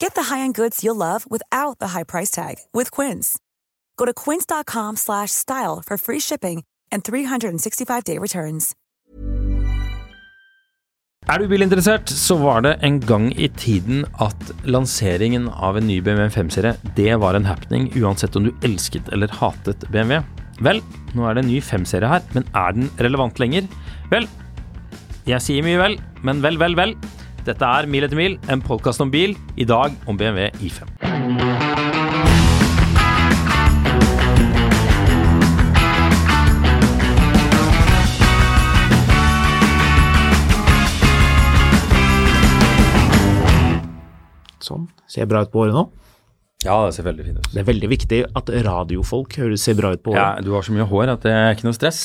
Get the high-end goods you'll love without the high price tag with Quince. Go to quince.com slash style for free shipping and 365-day returns. Er du bilinteressert, så var det en gang i tiden at lanseringen av en ny BMW 5-serie, det var en happening uansett om du elsket eller hatet BMW. Vel, nå er det en ny 5-serie her, men er den relevant lenger? Vel, jeg sier mye vel, men vel, vel, vel. Dette er Mil etter mil, en podkast om bil, i dag om BMW i5. Sånn. Ser bra ut på håret nå. Ja, det ser veldig fint ut. Det er veldig viktig at radiofolk høres ser bra ut på håret. Ja, du har så mye hår at det er ikke noe stress.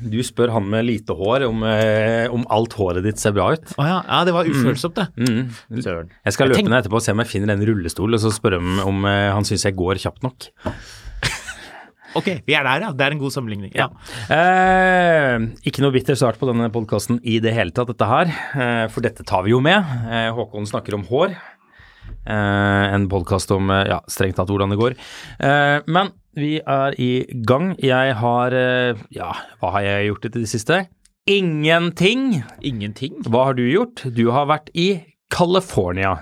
Du spør han med lite hår om, eh, om alt håret ditt ser bra ut. Å ja, ja, det var ufølsomt, det. Mm. Søren. Jeg skal løpe ned etterpå og se om jeg finner en rullestol, og så spørre om, om eh, han syns jeg går kjapt nok. Ok, vi er der, ja. Det er en god sammenligning. Ja. Eh, ikke noe bitter start på denne podkasten i det hele tatt, dette her. Eh, for dette tar vi jo med. Eh, Håkon snakker om hår. Eh, en podkast om eh, ja, strengt tatt hvordan det går. Eh, men vi er i gang. Jeg har Ja, hva har jeg gjort i det siste? Ingenting! Ingenting. Hva har du gjort? Du har vært i California.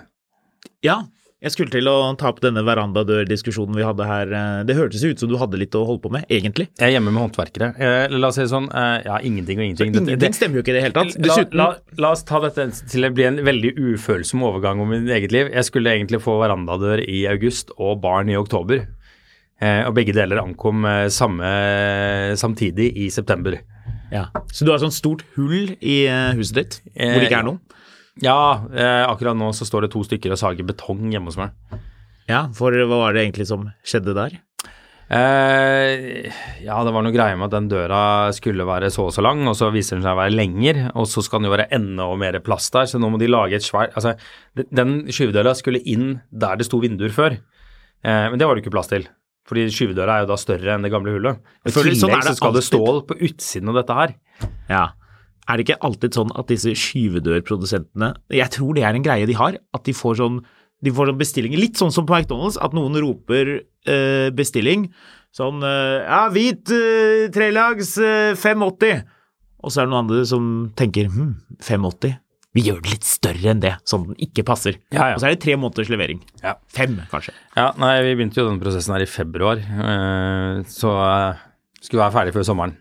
Ja, jeg skulle til å ta opp denne verandadør-diskusjonen vi hadde her. Eh, Det hørtes ut som du hadde litt å holde på med, egentlig. Jeg er hjemme med håndverkere. Eh, la oss si det sånn, eh, ja, ingenting og ingenting. Ingenting stemmer jo ikke i det hele tatt. La, Dessuten la, la oss ta dette til det blir en veldig ufølsom overgang om mitt eget liv. Jeg skulle egentlig få verandadør i august og barn i oktober. Og begge deler ankom samme, samtidig i september. ja. Så du har et sånt stort hull i huset ditt, hvor det ikke er noe? Ja, eh, akkurat nå så står det to stykker og sager betong hjemme hos meg. Ja, for hva var det egentlig som skjedde der? Eh, ja, det var noe greie med at den døra skulle være så og så lang, og så viser den seg å være lenger, og så skal den jo være enda mer plass der, så nå må de lage et svært Altså, de- den skyvedøra skulle inn der det sto vinduer før, eh, men det var det ikke plass til. Fordi skyvedøra er jo da større enn det gamle hullet. I tillegg sånn så skal det stål alltid. på utsiden av dette her. Ja. Er det ikke alltid sånn at disse skyvedørprodusentene Jeg tror det er en greie de har, at de får sånn de får sånn bestillinger, litt sånn som på McDonald's, at noen roper eh, bestilling. Sånn eh, Ja, hvit eh, trelags eh, 580. Og så er det noen andre som tenker hm, 580. Vi gjør det litt større enn det, sånn den ikke passer. Ja, ja. Og så er det tre måneders levering. Ja. Fem, kanskje. Ja, nei, vi begynte jo denne prosessen her i februar, eh, så eh, skulle være ferdig før sommeren.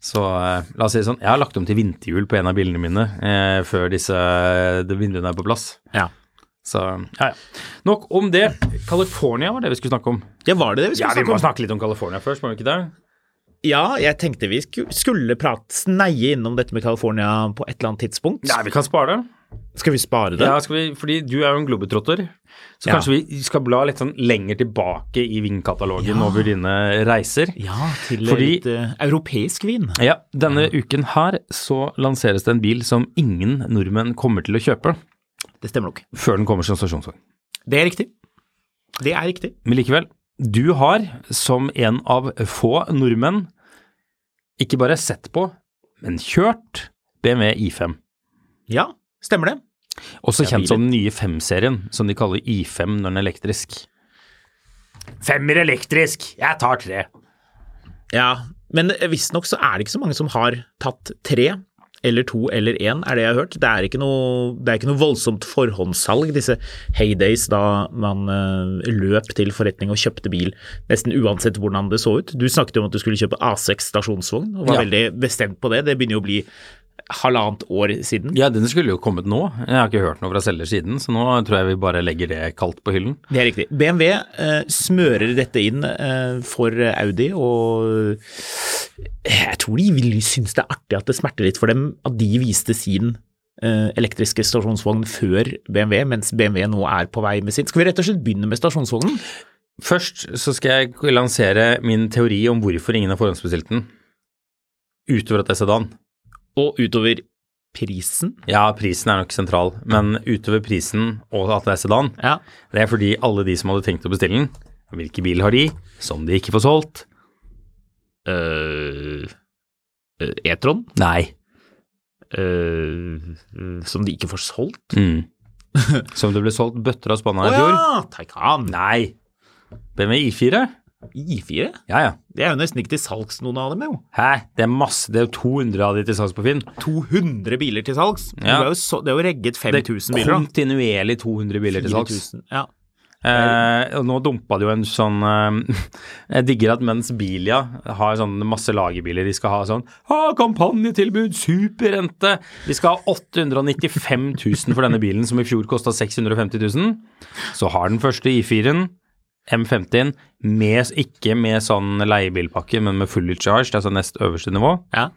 Så eh, la oss si det sånn, jeg har lagt om til vinterhjul på en av bilene mine eh, før disse de vinduene er på plass. Ja. Så ja, ja. Nok om det. California var det vi skulle snakke om. ja, var det det vi skulle Ja, skulle vi må snakke litt om California først, må vi ikke det? Ja, jeg tenkte vi skulle prate, sneie innom dette med California på et eller annet tidspunkt. Nei, vi kan spare det. Skal vi spare det? Ja, skal vi, fordi du er jo en globetrotter, så Ja. kanskje vi skal bla litt sånn lenger tilbake i vinkatalogen Ja. over dine reiser. Ja, til Fordi- litt uh, europeisk vin. Ja, denne uken her så lanseres det en bil som ingen nordmenn kommer til å kjøpe Det stemmer nok. før den kommer som stasjonsvogn. Det er riktig. Det er riktig. Men likevel, du har som en av få nordmenn ikke bare sett på, men kjørt BMW I5. Ja, stemmer det. Også kjent som den nye 5-serien, som de kaller I5 når den er elektrisk. Femmer elektrisk, jeg tar tre. Ja, men visstnok så er det ikke så mange som har tatt tre. eller to eller én, er det jeg har hørt. Det er ikke noe, det er ikke noe voldsomt forhåndssalg, disse heydays da man uh, løp til forretning og kjøpte bil nesten uansett hvordan det så ut. Du snakket jo om at du skulle kjøpe A6 stasjonsvogn, og var Ja. veldig bestemt på det. Det begynner jo å bli halvannet år siden. Ja, den skulle jo kommet nå. Jeg har ikke hørt noe fra selger siden, så nå tror jeg vi bare legger det kaldt på hyllen. Det er riktig. BMW eh, smører dette inn eh, for Audi, og jeg tror de vil synes det er artig at det smerter litt for dem at de viste sin eh, elektriske stasjonsvogn før BMW, mens BMW nå er på vei med sin. Skal vi rett og slett begynne med stasjonsvognen? Først så skal jeg lansere min teori om hvorfor ingen har forhåndsbestilt den. Utover at det er sedan. Og utover prisen. Ja, prisen er nok sentral, men utover prisen og at det er sedan, Ja. det er fordi alle de som hadde tenkt å bestille den, hvilke bil har de, som de ikke får solgt? Uh, E-tron, Nei. Uh, som de ikke får solgt. Mm. Som det ble solgt bøtter av spanna i fjor? ja! Taycan. Nei. BMW I4? I4? Ja, ja. Det er jo nesten ikke til salgs, noen av dem, jo. Hæ? Det er masse, det er jo 200 av de til salgs på Finn. 200 biler til salgs. Ja. Det, er jo så, det er jo regget Det er 5000 biler, da. kontinuerlig 200 biler til salgs. Ja. Eh, og nå dumpa det jo en sånn eh, Jeg digger at mens Bilia har sånn masse lagerbiler, de skal ha sånn ah, kampanjetilbud, superrente De skal ha 895 000 for denne bilen, som i fjor kosta 650 000. Så har den første I4-en, M50, med, ikke med sånn leiebilpakke, men med fully charged, altså nest øverste nivå, ja.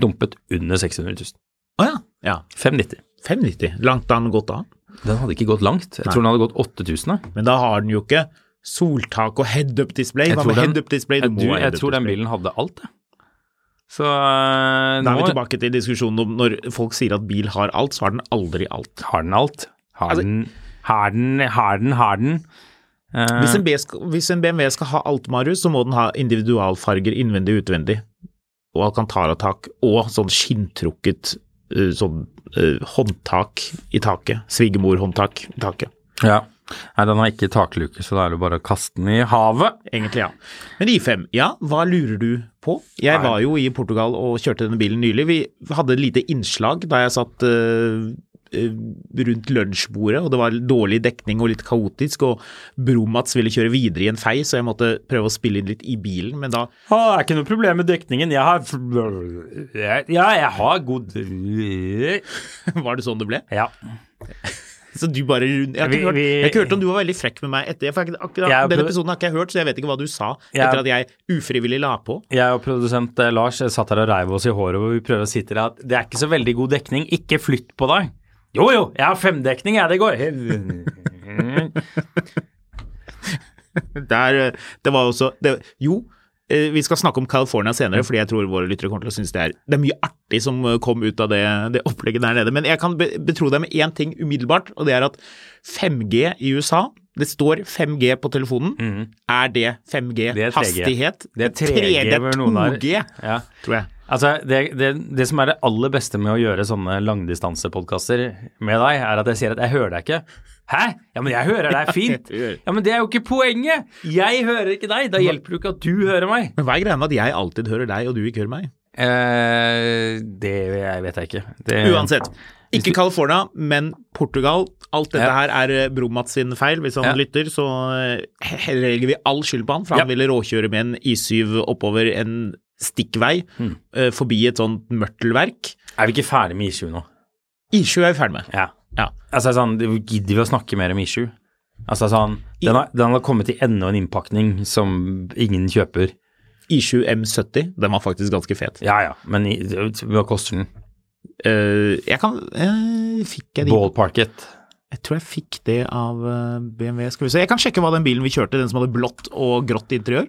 dumpet under 600 000. Å ja. ja. 590. 590. Langt har den gått da? Den hadde ikke gått langt. Jeg tror den hadde gått 8000. jeg. Men da har den jo ikke soltak og head-up display. Hva med head-up display? Jeg, Du jeg head-up tror den bilen hadde alt, det. Så øh, Da er vi nå tilbake til diskusjonen om når folk sier at bil har alt, så har den aldri alt. har den alt. Har Altså- den, har den, har den, har den. Eh, Hvis en, skal, hvis en BMW skal ha alt, Marius, så må den ha individualfarger innvendig og utvendig. Og alcantara-tak og sånn skinntrukket eh, sånn uh, håndtak i taket. Svigermor-håndtak i taket. ja. Nei, den har ikke takluke, så da er det bare å kaste den i havet. Egentlig, ja. Men I5, ja, hva lurer du på? Jeg Nei. var jo i Portugal og kjørte denne bilen nylig. Vi hadde et lite innslag da jeg satt eh, rundt lunsjbordet, og det var dårlig dekning og litt kaotisk, og Bromats ville kjøre videre i en fei, så jeg måtte prøve å spille inn litt i bilen, men da Ah, det er ikke noe problem med dekningen. Jeg har jeg- Ja, jeg har god var det sånn det ble. Ja. Så du bare Jeg har ikke, Vi- vi- hørt om du var veldig frekk med meg etter. For akkurat Jeg denne episoden har ikke jeg hørt, så jeg vet ikke hva du sa Jeg- etter at jeg ufrivillig la på. Jeg og produsent eh, Lars satt her og reiv oss i håret og vi prøver å si til deg at det er ikke så veldig god dekning, ikke flytt på deg. Jo jo, jeg har femdekning, jeg, det går. Der, det var også det, Jo, eh, vi skal snakke om California senere, fordi jeg tror våre lyttere kommer til å synes det er Det er mye artig som eh, kom ut av det, det opplegget der nede. Men jeg kan betro deg med én ting umiddelbart, og det er at 5G i USA det står 5G på telefonen. Er det 5G-hastighet? Det er 3G. hastighet? Det er 3G det er hvor noen 2G, Ja. tror jeg. Altså, det, det, det som er det aller beste med å gjøre sånne langdistansepodkaster med deg, er at jeg sier at jeg hører deg ikke. Hæ? Ja, men jeg hører deg fint. Ja, men det er jo ikke poenget. Jeg hører ikke deg. Da hjelper det ikke at du hører meg. Men hva er greia med at jeg alltid hører deg, og du ikke hører meg? Eh, det jeg vet jeg ikke. Det, Uansett. Ikke California, men Portugal. Alt dette Ja. her er eh, Bromats sin feil. Hvis han Ja. lytter, så eh, legger vi all skyld på han, for han Ja. ville råkjøre med en I7 oppover en stikkvei mm. uh, forbi et sånt mørtelverk. Er vi ikke ferdig med I7 nå? I7 er vi ferdig med. Ja. Ja. Altså sånn, Gidder vi å snakke mer om I7? Altså sånn, den har, den har kommet til enda en innpakning som ingen kjøper. I7 M70, den var faktisk ganske fet. Ja ja, men i- hva koster den? Uh, jeg kan uh, Fikk jeg de Ballparket. Jeg tror jeg fikk det av BMW. Skal vi se. Jeg kan sjekke hva den bilen vi kjørte, den som hadde blått og grått interiør.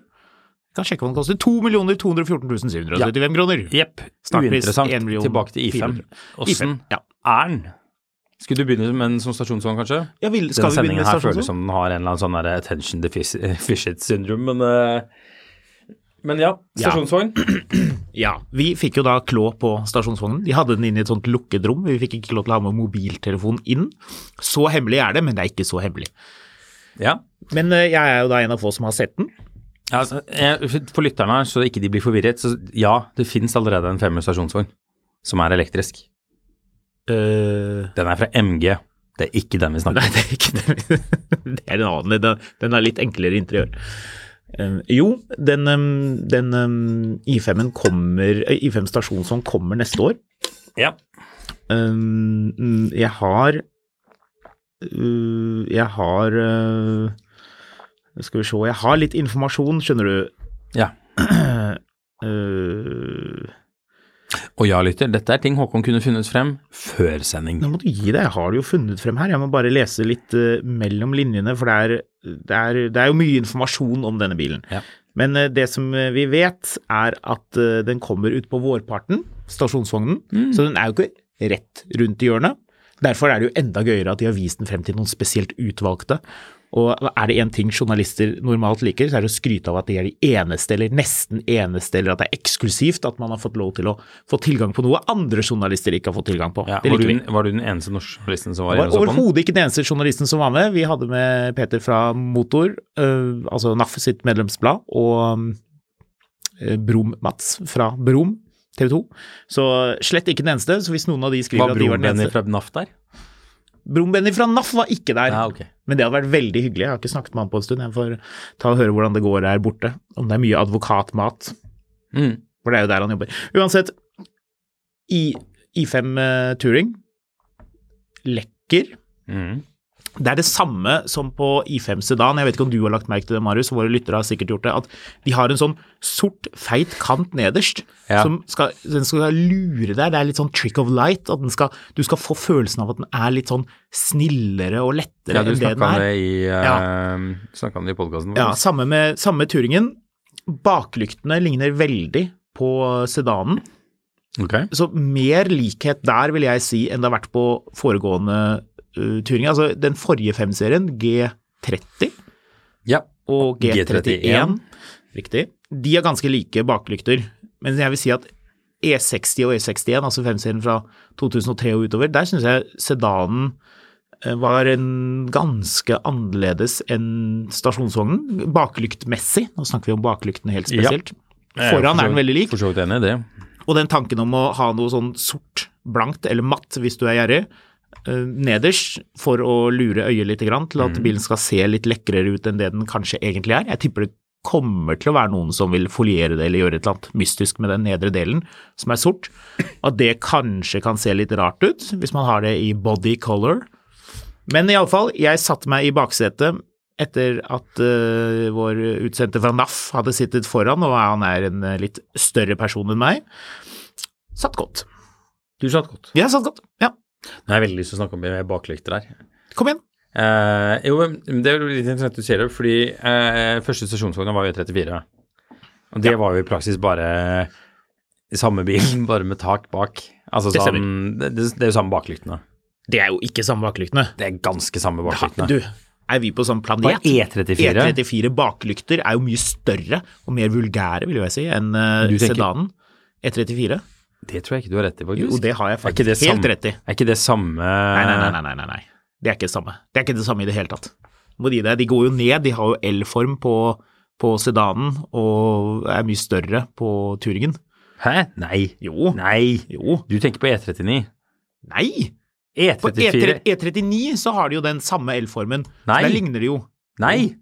Jeg kan sjekke hva den koster. 2 214 775 kroner. Jepp. Uinteressant. Tilbake til I5. 400. Åssen Ja. er den? Skulle du begynne med en sånn stasjonsvogn, kanskje? Ja, vil, skal sendingen med her føles som den har en eller annen sånn attention deficit syndrome, men eh, Men ja, Ja. stasjonsvogn. Ja. Vi fikk jo da klå på stasjonsvognen. De hadde den inne i et sånt lukket rom. Vi fikk ikke lov til å ha med mobiltelefon inn. Så hemmelig er det, men det er ikke så hemmelig. Ja. Men eh, jeg er jo da en av få som har sett den. Altså, jeg- for lytterne så ikke de blir forvirret, så ja, det finnes allerede en femmer stasjonsvogn. som er elektrisk. Uh, Den er fra MG. Det er ikke den vi snakker om. Nei, det er ikke den. Det er en annen. Den, den er litt enklere interiør. Eh, jo, den, um, den um, I5-en kommer eh, I5 stasjonsvogn kommer neste år. Ja. Um, jeg har uh, Jeg har uh, Skal vi se Jeg har litt informasjon, skjønner du. ja. Uh, Og ja, lytter, dette er ting Håkon kunne funnet frem før sending. Nå må du gi deg, jeg har det jo funnet frem her. Jeg må bare lese litt uh, mellom linjene, for det er, det, er, det er jo mye informasjon om denne bilen. Ja. Men uh, det som vi vet, er at uh, den kommer ut på vårparten, stasjonsvognen. Så den er jo ikke rett rundt i hjørnet. Derfor er det jo enda gøyere at de har vist den frem til noen spesielt utvalgte. Og er det én ting journalister normalt liker, så er det å skryte av at de er de eneste, eller nesten eneste, eller at det er eksklusivt at man har fått lov til å få tilgang på noe andre journalister ikke har fått tilgang på. Ja, var, du, var du den eneste norske journalisten som var inne var og så på den? overhodet ikke den eneste journalisten som var med. Vi hadde med Peter fra Motor, øh, altså NAF sitt medlemsblad, og øh, Brom-Mats fra Brom TV 2. Så slett ikke den eneste. Så hvis noen av de skriver at de var den eneste Var den Benny eneste fra NAF der? Brom-Benny fra NAF var ikke der. Ja, okay. Men det hadde vært veldig hyggelig. Jeg har ikke snakket med han på en stund. Jeg får ta og høre hvordan det går der borte. Om det er mye advokatmat. Mm. For det er jo der han jobber. Uansett, I, I5 eh, Touring lekker. Mm. Det er det samme som på I5 Sedan. Jeg vet ikke om du har lagt merke til det, Marius, våre lyttere har sikkert gjort det, at de har en sånn sort, feit kant nederst Ja. som skal, den skal lure deg. Det er litt sånn trick of light. At den skal, du skal få følelsen av at den er litt sånn snillere og lettere Ja, enn det den er. det i, uh, snakket om det i podkasten. Ja, samme med samme turingen. Baklyktene ligner veldig på sedanen. Okay. Så mer likhet der, vil jeg si, enn det har vært på foregående uh, turinger. Altså den forrige femserien, G30 Ja. og G31, G31. riktig, de har ganske like baklykter. Men jeg vil si at E60 og E61, altså femserien fra 2003 og utover, der syns jeg sedanen eh, var en ganske annerledes enn stasjonsvognen, baklyktmessig. Nå snakker vi om baklyktene helt Ja. spesielt. Foran er den veldig lik. For så vidt enig i det. Og den tanken om å ha noe sånn sort, blankt eller matt hvis du er gjerrig, eh, nederst for å lure øyet litt til at bilen skal se litt lekrere ut enn det den kanskje egentlig er. Jeg tipper det kommer til å være noen som vil foliere det eller gjøre et eller annet mystisk med den nedre delen som er sort. At det kanskje kan se litt rart ut hvis man har det i body color. Men iallfall, jeg satte meg i baksetet etter at uh, vår utsendte fra NAF hadde sittet foran, og han er en eh, litt større person enn meg. Satt godt. Du satt godt. Jeg satt godt, ja. Nå har jeg veldig lyst til å snakke om baklykter her. Kom igjen. Eh, jo, det er jo litt interessant du sier det, fordi eh, første stasjonsvogna var jo 34. Og det var jo i praksis bare samme bilen, bare med tak bak. Altså Det sånn, det, det, det er jo samme baklyktene. Det er jo ikke samme baklyktene. Det er ganske samme baklyktene. baklyktene. du, er vi på På planet? E34 E34 baklykter er jo mye større og mer vulgære, vil jeg si, enn tenker- sedanen. E34? Det tror jeg ikke du har rett i, faktisk. Jo, det har jeg faktisk helt samme- rett i. Er ikke det samme Nei, nei, nei, nei, nei, nei. Det er ikke det samme. Det er ikke det samme i det hele tatt. Deg. De går jo ned, de har jo L-form på, på sedanen og er mye større på turingen. Hæ? Nei. Jo. Nei. Jo. Du tenker på E E39. Nei! E34. På E39 så har de jo den samme L-formen. Så Nei. Der ligner det jo. Nei.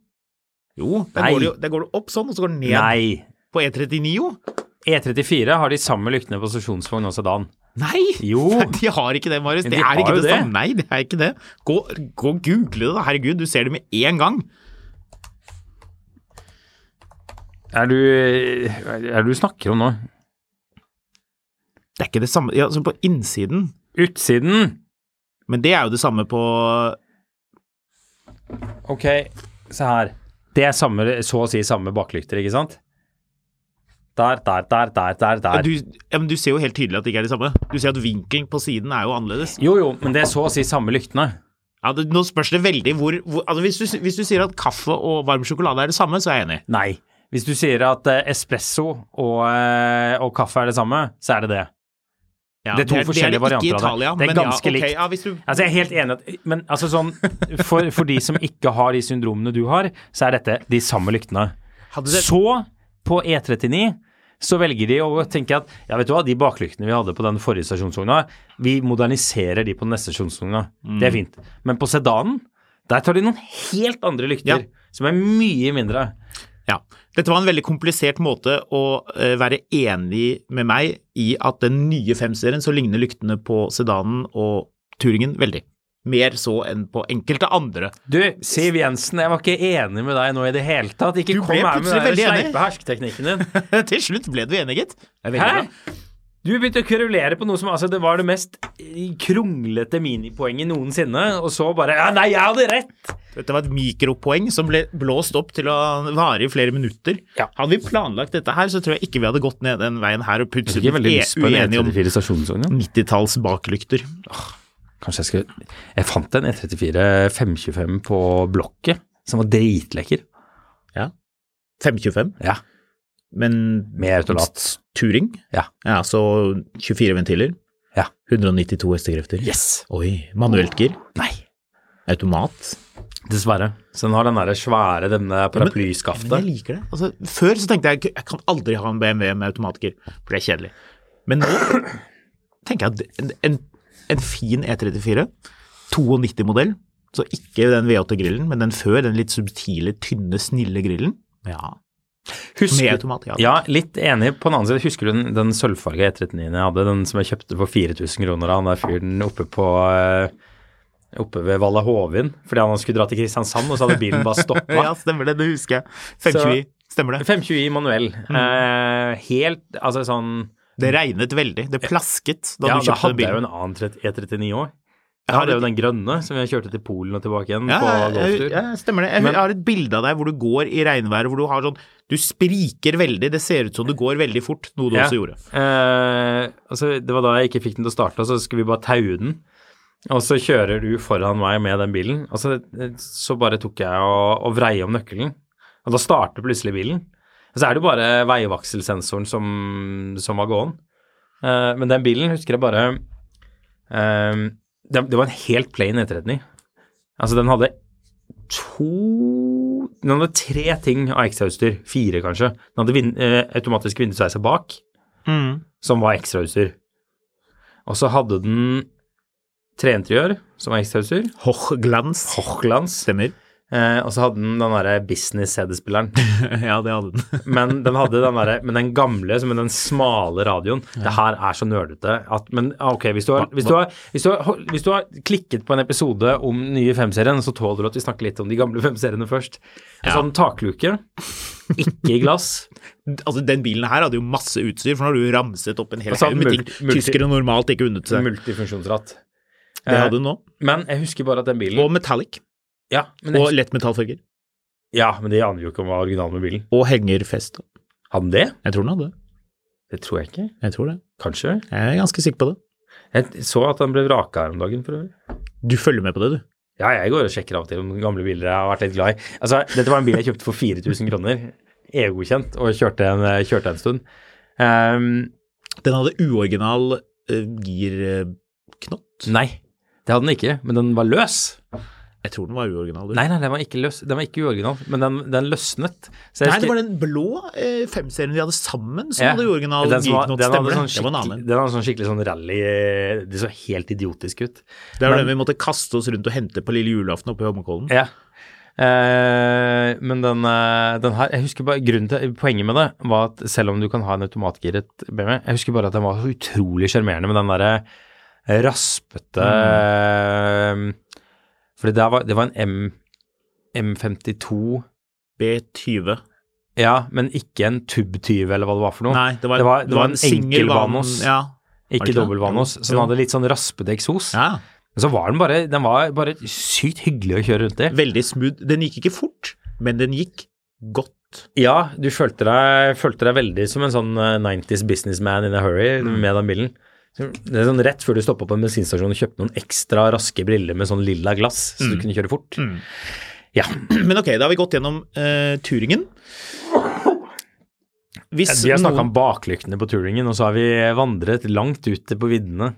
Jo, der Nei. går, det der går det opp sånn, og så går det ned Nei. på E39, jo. E34 har de samme lyktene på stasjonsvogn og sedan. Nei! Jo. De har ikke det, Marius. Det de er ikke det, det. Nei, det er ikke det. Gå, gå og google det, da. Herregud, du ser det med en gang. Er du Er du snakker om nå? Det er ikke det samme ja, altså på innsiden. Utsiden? Men det er jo det samme på Ok, se her. Det er samme, så å si samme baklykter, ikke sant? Der, der, der, der, der, der. du, ja, men du ser jo helt tydelig at det ikke er det samme. Du ser at vinkelen på siden er jo annerledes. Jo, jo, men det er så å si samme lyktene. Ja, det, Nå spørs det veldig hvor, hvor altså hvis, du, hvis du sier at kaffe og varm sjokolade er det samme, så er jeg enig. Nei. Hvis du sier at eh, espresso og, eh, og kaffe er det samme, så er det det. Ja, Det er to forskjellige varianter av det. Italia, Det er men ganske ja, okay, likt. Ja, du, Altså, jeg er helt enig at Men altså sånn For, for de som ikke har de syndromene du har, så er dette de samme lyktene. det, Så, på E39, så velger de å tenke at ja, vet du hva, de baklyktene vi hadde på den forrige stasjonsvogna, vi moderniserer de på den neste stasjonsvogna. Det er fint. Men på sedanen, der tar de noen helt andre lykter, Ja. som er mye mindre. Ja. Dette var en veldig komplisert måte å eh, være enig med meg i at den nye 5-serien så ligner lyktene på sedanen og Turingen veldig. Mer så enn på enkelte andre. Du, Siv Jensen, jeg var ikke enig med deg nå i det hele tatt. Ikke Du kom her med den sleipe hersketeknikken din. Til slutt ble du enig, gitt. Hæ? bra. Du begynte å kverulere på noe som altså, det var det mest kronglete minipoenget noensinne, og så bare Ja, nei, jeg hadde rett! Dette var et mikropoeng som ble blåst opp til å vare i flere minutter. Ja. Hadde vi planlagt dette her, så tror jeg ikke vi hadde gått ned den veien her og plutselig blitt uenige om 90-talls baklykter. Kanskje jeg skulle Jeg fant en E34 525 på Blokket som var dritlekker. Ja. 525, Ja. men Med autolat. Turing. Ja. ja, så 24 ventiler. Ja. 192 hestekrefter. Yes. Oi. Manuelt gir. Nei. Automat. Dessverre. Så den har den der svære denne Men jeg liker det. Altså, før så tenkte jeg jeg kan aldri ha en BMW med automatgir, for det er kjedelig. Men nå tenker jeg at en, en, en fin E E34, 92-modell, så ikke den V8-grillen, men den før, den litt subtile, tynne, snille grillen. Ja. Husker- Med automat, ja. Ja, litt enig. På den annen side, husker du den, den sølvfarga E39 jeg hadde, den som jeg kjøpte for 4000 kroner av han der fyren oppe på eh, Oppe ved Valla Hovin, fordi han skulle dra til Kristiansand, og så hadde bilen bare stoppa. Ja, stemmer det, det husker jeg. 520, stemmer det. 520 manuell. Eh, helt Altså sånn Det regnet veldig, det plasket da Ja, du da hadde jeg jo en annen E39 òg. Jeg har jo den grønne som jeg kjørte til Polen og tilbake igjen Ja, på golftur. ja, stemmer det. Jeg Men- har et bilde av deg hvor du går i regnværet, hvor du har sånn Du spriker veldig, det ser ut som du går veldig fort, noe du Ja. også gjorde. Eh, altså, det var da jeg ikke fikk den til å starte, og så skulle vi bare taue den. Og så kjører du foran meg med den bilen. Altså, så bare tok jeg og, og vrei om nøkkelen, og da starter plutselig bilen. Så er det jo bare veivakselsensoren som, som var gåen. Uh, men den bilen husker jeg bare uh, det, det var en helt plain E39. Altså, den hadde to Den hadde tre ting av ekstrautstyr. Fire, kanskje. Den hadde vin, uh, automatisk vindusveiser bak som var ekstrautstyr. Og så hadde den treinteriør, som var ekstrautstyr. Hochglans. Hochglans. Stemmer. Eh, og så hadde den den derre business-CD-spilleren. ja, det hadde den. Men den hadde den derre Men den gamle, som med den smale radioen. Det her er så nerdete at Men ok, hvis du, har, hvis, du har, hvis, du har, hvis du har klikket på en episode om nye femserien, så tåler du at vi snakker litt om de gamle femseriene først. Ja. sånn takluke. Ikke i glass. Altså, Den bilen her hadde jo masse utstyr, for nå har du ramset opp en hel Altså, haug med ting tyskere normalt ikke unnet seg. Multifunksjonsratt. Det hadde du nå. Men jeg husker bare at den bilen Og metallic. Ja, Og lettmetallfarger. ja, men det aner jo ikke om hva originalen med bilen. Og hengerfest. Hadde den det? Jeg tror den hadde det. Det tror jeg ikke. Jeg tror det. Kanskje. Jeg er ganske sikker på det. Jeg så at den ble vraka her om dagen, for øvrig. Du følger med på det, du. Ja, jeg går og sjekker av og til om gamle biler jeg har vært litt glad i. Altså, dette var en bil jeg kjøpte for 4000 kroner, EU-godkjent, og kjørte en, kjørte en stund. Um, Den hadde uoriginal uh, girknott. nei, det hadde den ikke, men den var løs. Jeg tror den var uoriginal. du. Nei, nei, den var ikke løs. Den var ikke uoriginal, men den, den løsnet. Så jeg Nei, det var den blå eh, femserien de hadde sammen som Ja, hadde uoriginal det? sånn Det var en annen. Den hadde sånn skikkelig sånn rally Det så helt idiotisk ut. Det var Men- den vi måtte kaste oss rundt og hente på lille julaften oppe i Holmenkollen. Ja. Eh, men den, eh, den her Jeg husker bare grunnen til Poenget med det var at selv om du kan ha en automatgiret BMW Jeg husker bare at den var så utrolig sjarmerende med den derre raspete Mm. Fordi det var, det var en M, M52 B20. Ja, men ikke en Tub-20 eller hva det var for noe. Nei, det var, det var, det var en en enkel Vanos, Ja. ikke var det dobbel-Vanos. Jo, Så den jo. hadde litt sånn raspete eksos. ja. Men så var den bare Den var bare sykt hyggelig å kjøre rundt i. Veldig smooth. Den gikk ikke fort, men den gikk godt. Ja, du følte deg, følte deg veldig som en sånn eh, 90s businessman in a hurry Mm. med den bilen. Det er sånn Rett før du stoppa på en bensinstasjon og kjøpte noen ekstra raske briller med sånn lilla glass, så Mm. du kunne kjøre fort. Ja. Men ok, da har vi gått gjennom uh, turingen. Hvis Vi har snakka om baklyktene på turingen, og så har vi vandret langt ute på viddene.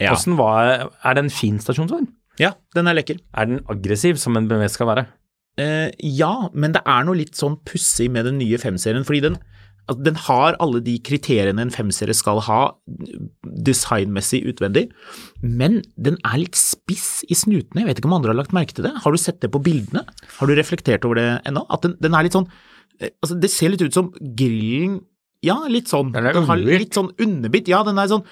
ja. Var Er det en fin stasjonsvogn? ja, den er lekker. Er den aggressiv, som en BMW skal være? Uh, ja, men det er noe litt sånn pussig med den nye 5-serien, fordi den Altså, den har alle de kriteriene en femserie skal ha designmessig utvendig, men den er litt spiss i snutene. Jeg vet ikke om andre har lagt merke til det. Har du sett det på bildene? Har du reflektert over det ennå? At den, den er litt sånn eh, Altså, det ser litt ut som grillen Ja, litt sånn. Den er har litt sånn underbitt. Ja, den er sånn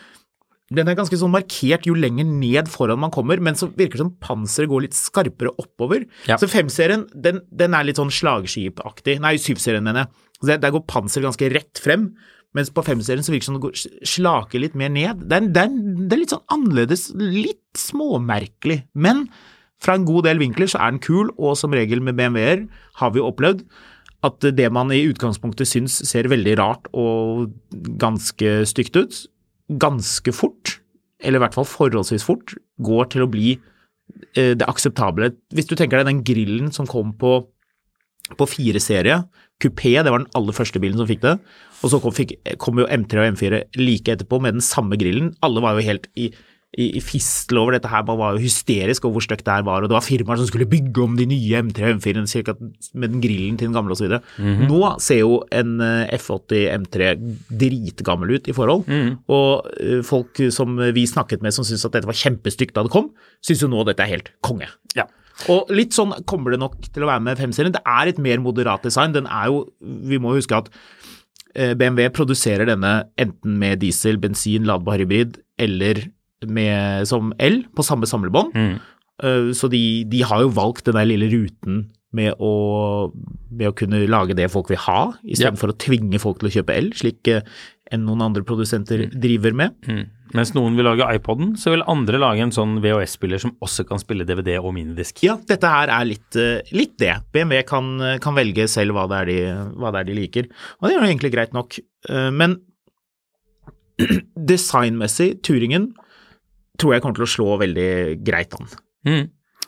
den er ganske sånn markert jo lenger ned foran man kommer, men så virker det som panseret går litt skarpere oppover. Ja. Så femserien, den, den er litt sånn slagskipaktig. Nei, syvserien, mener jeg. Så Der, der går panseret ganske rett frem, mens på femserien så virker det som det går slaker litt mer ned. Det er, det, er, det er litt sånn annerledes, litt småmerkelig. Men fra en god del vinkler så er den kul, og som regel med BMW-er har vi jo opplevd at det man i utgangspunktet syns ser veldig rart og ganske stygt ut, ganske fort, eller i hvert fall forholdsvis fort, går til å bli eh, det akseptable. Hvis du tenker deg den grillen som kom på, på 4-serie, kupé, det var den aller første bilen som fikk det, og så kom, fikk, kom jo M3 og M4 like etterpå med den samme grillen. Alle var jo helt i, i, i fistel over dette her, man var jo hysterisk over hvor stygt det her var, og det var firmaer som skulle bygge om de nye M3 og M4 cirka med den grillen til den gamle osv. Nå ser jo en eh, F80 M3 dritgammel ut i forhold, og eh, folk som vi snakket med som syntes at dette var kjempestygt da det kom, syns jo nå dette er helt konge. Ja. Og litt sånn kommer det nok til å være med 5-serien. Det er et mer moderat design. Den er jo Vi må huske at eh, BMW produserer denne enten med diesel, bensin, ladbar hybrid eller med, som el på samme samlebånd. Mm. Eh, Så de, de har jo valgt den der lille ruten med å, med å kunne lage det folk vil ha, istedenfor for å tvinge folk til å kjøpe el, slik eh, enn noen andre produsenter driver med. Mm. Mens noen vil lage iPoden, så vil andre lage en sånn VHS-spiller som også kan spille DVD og minidisk. Ja, dette her er litt, eh, litt det. BMW kan, kan velge selv hva det, er de, hva det er de liker, og det er jo egentlig greit nok. Eh, Men designmessig, Turingen, tror jeg kommer til å slå veldig greit an. Mm.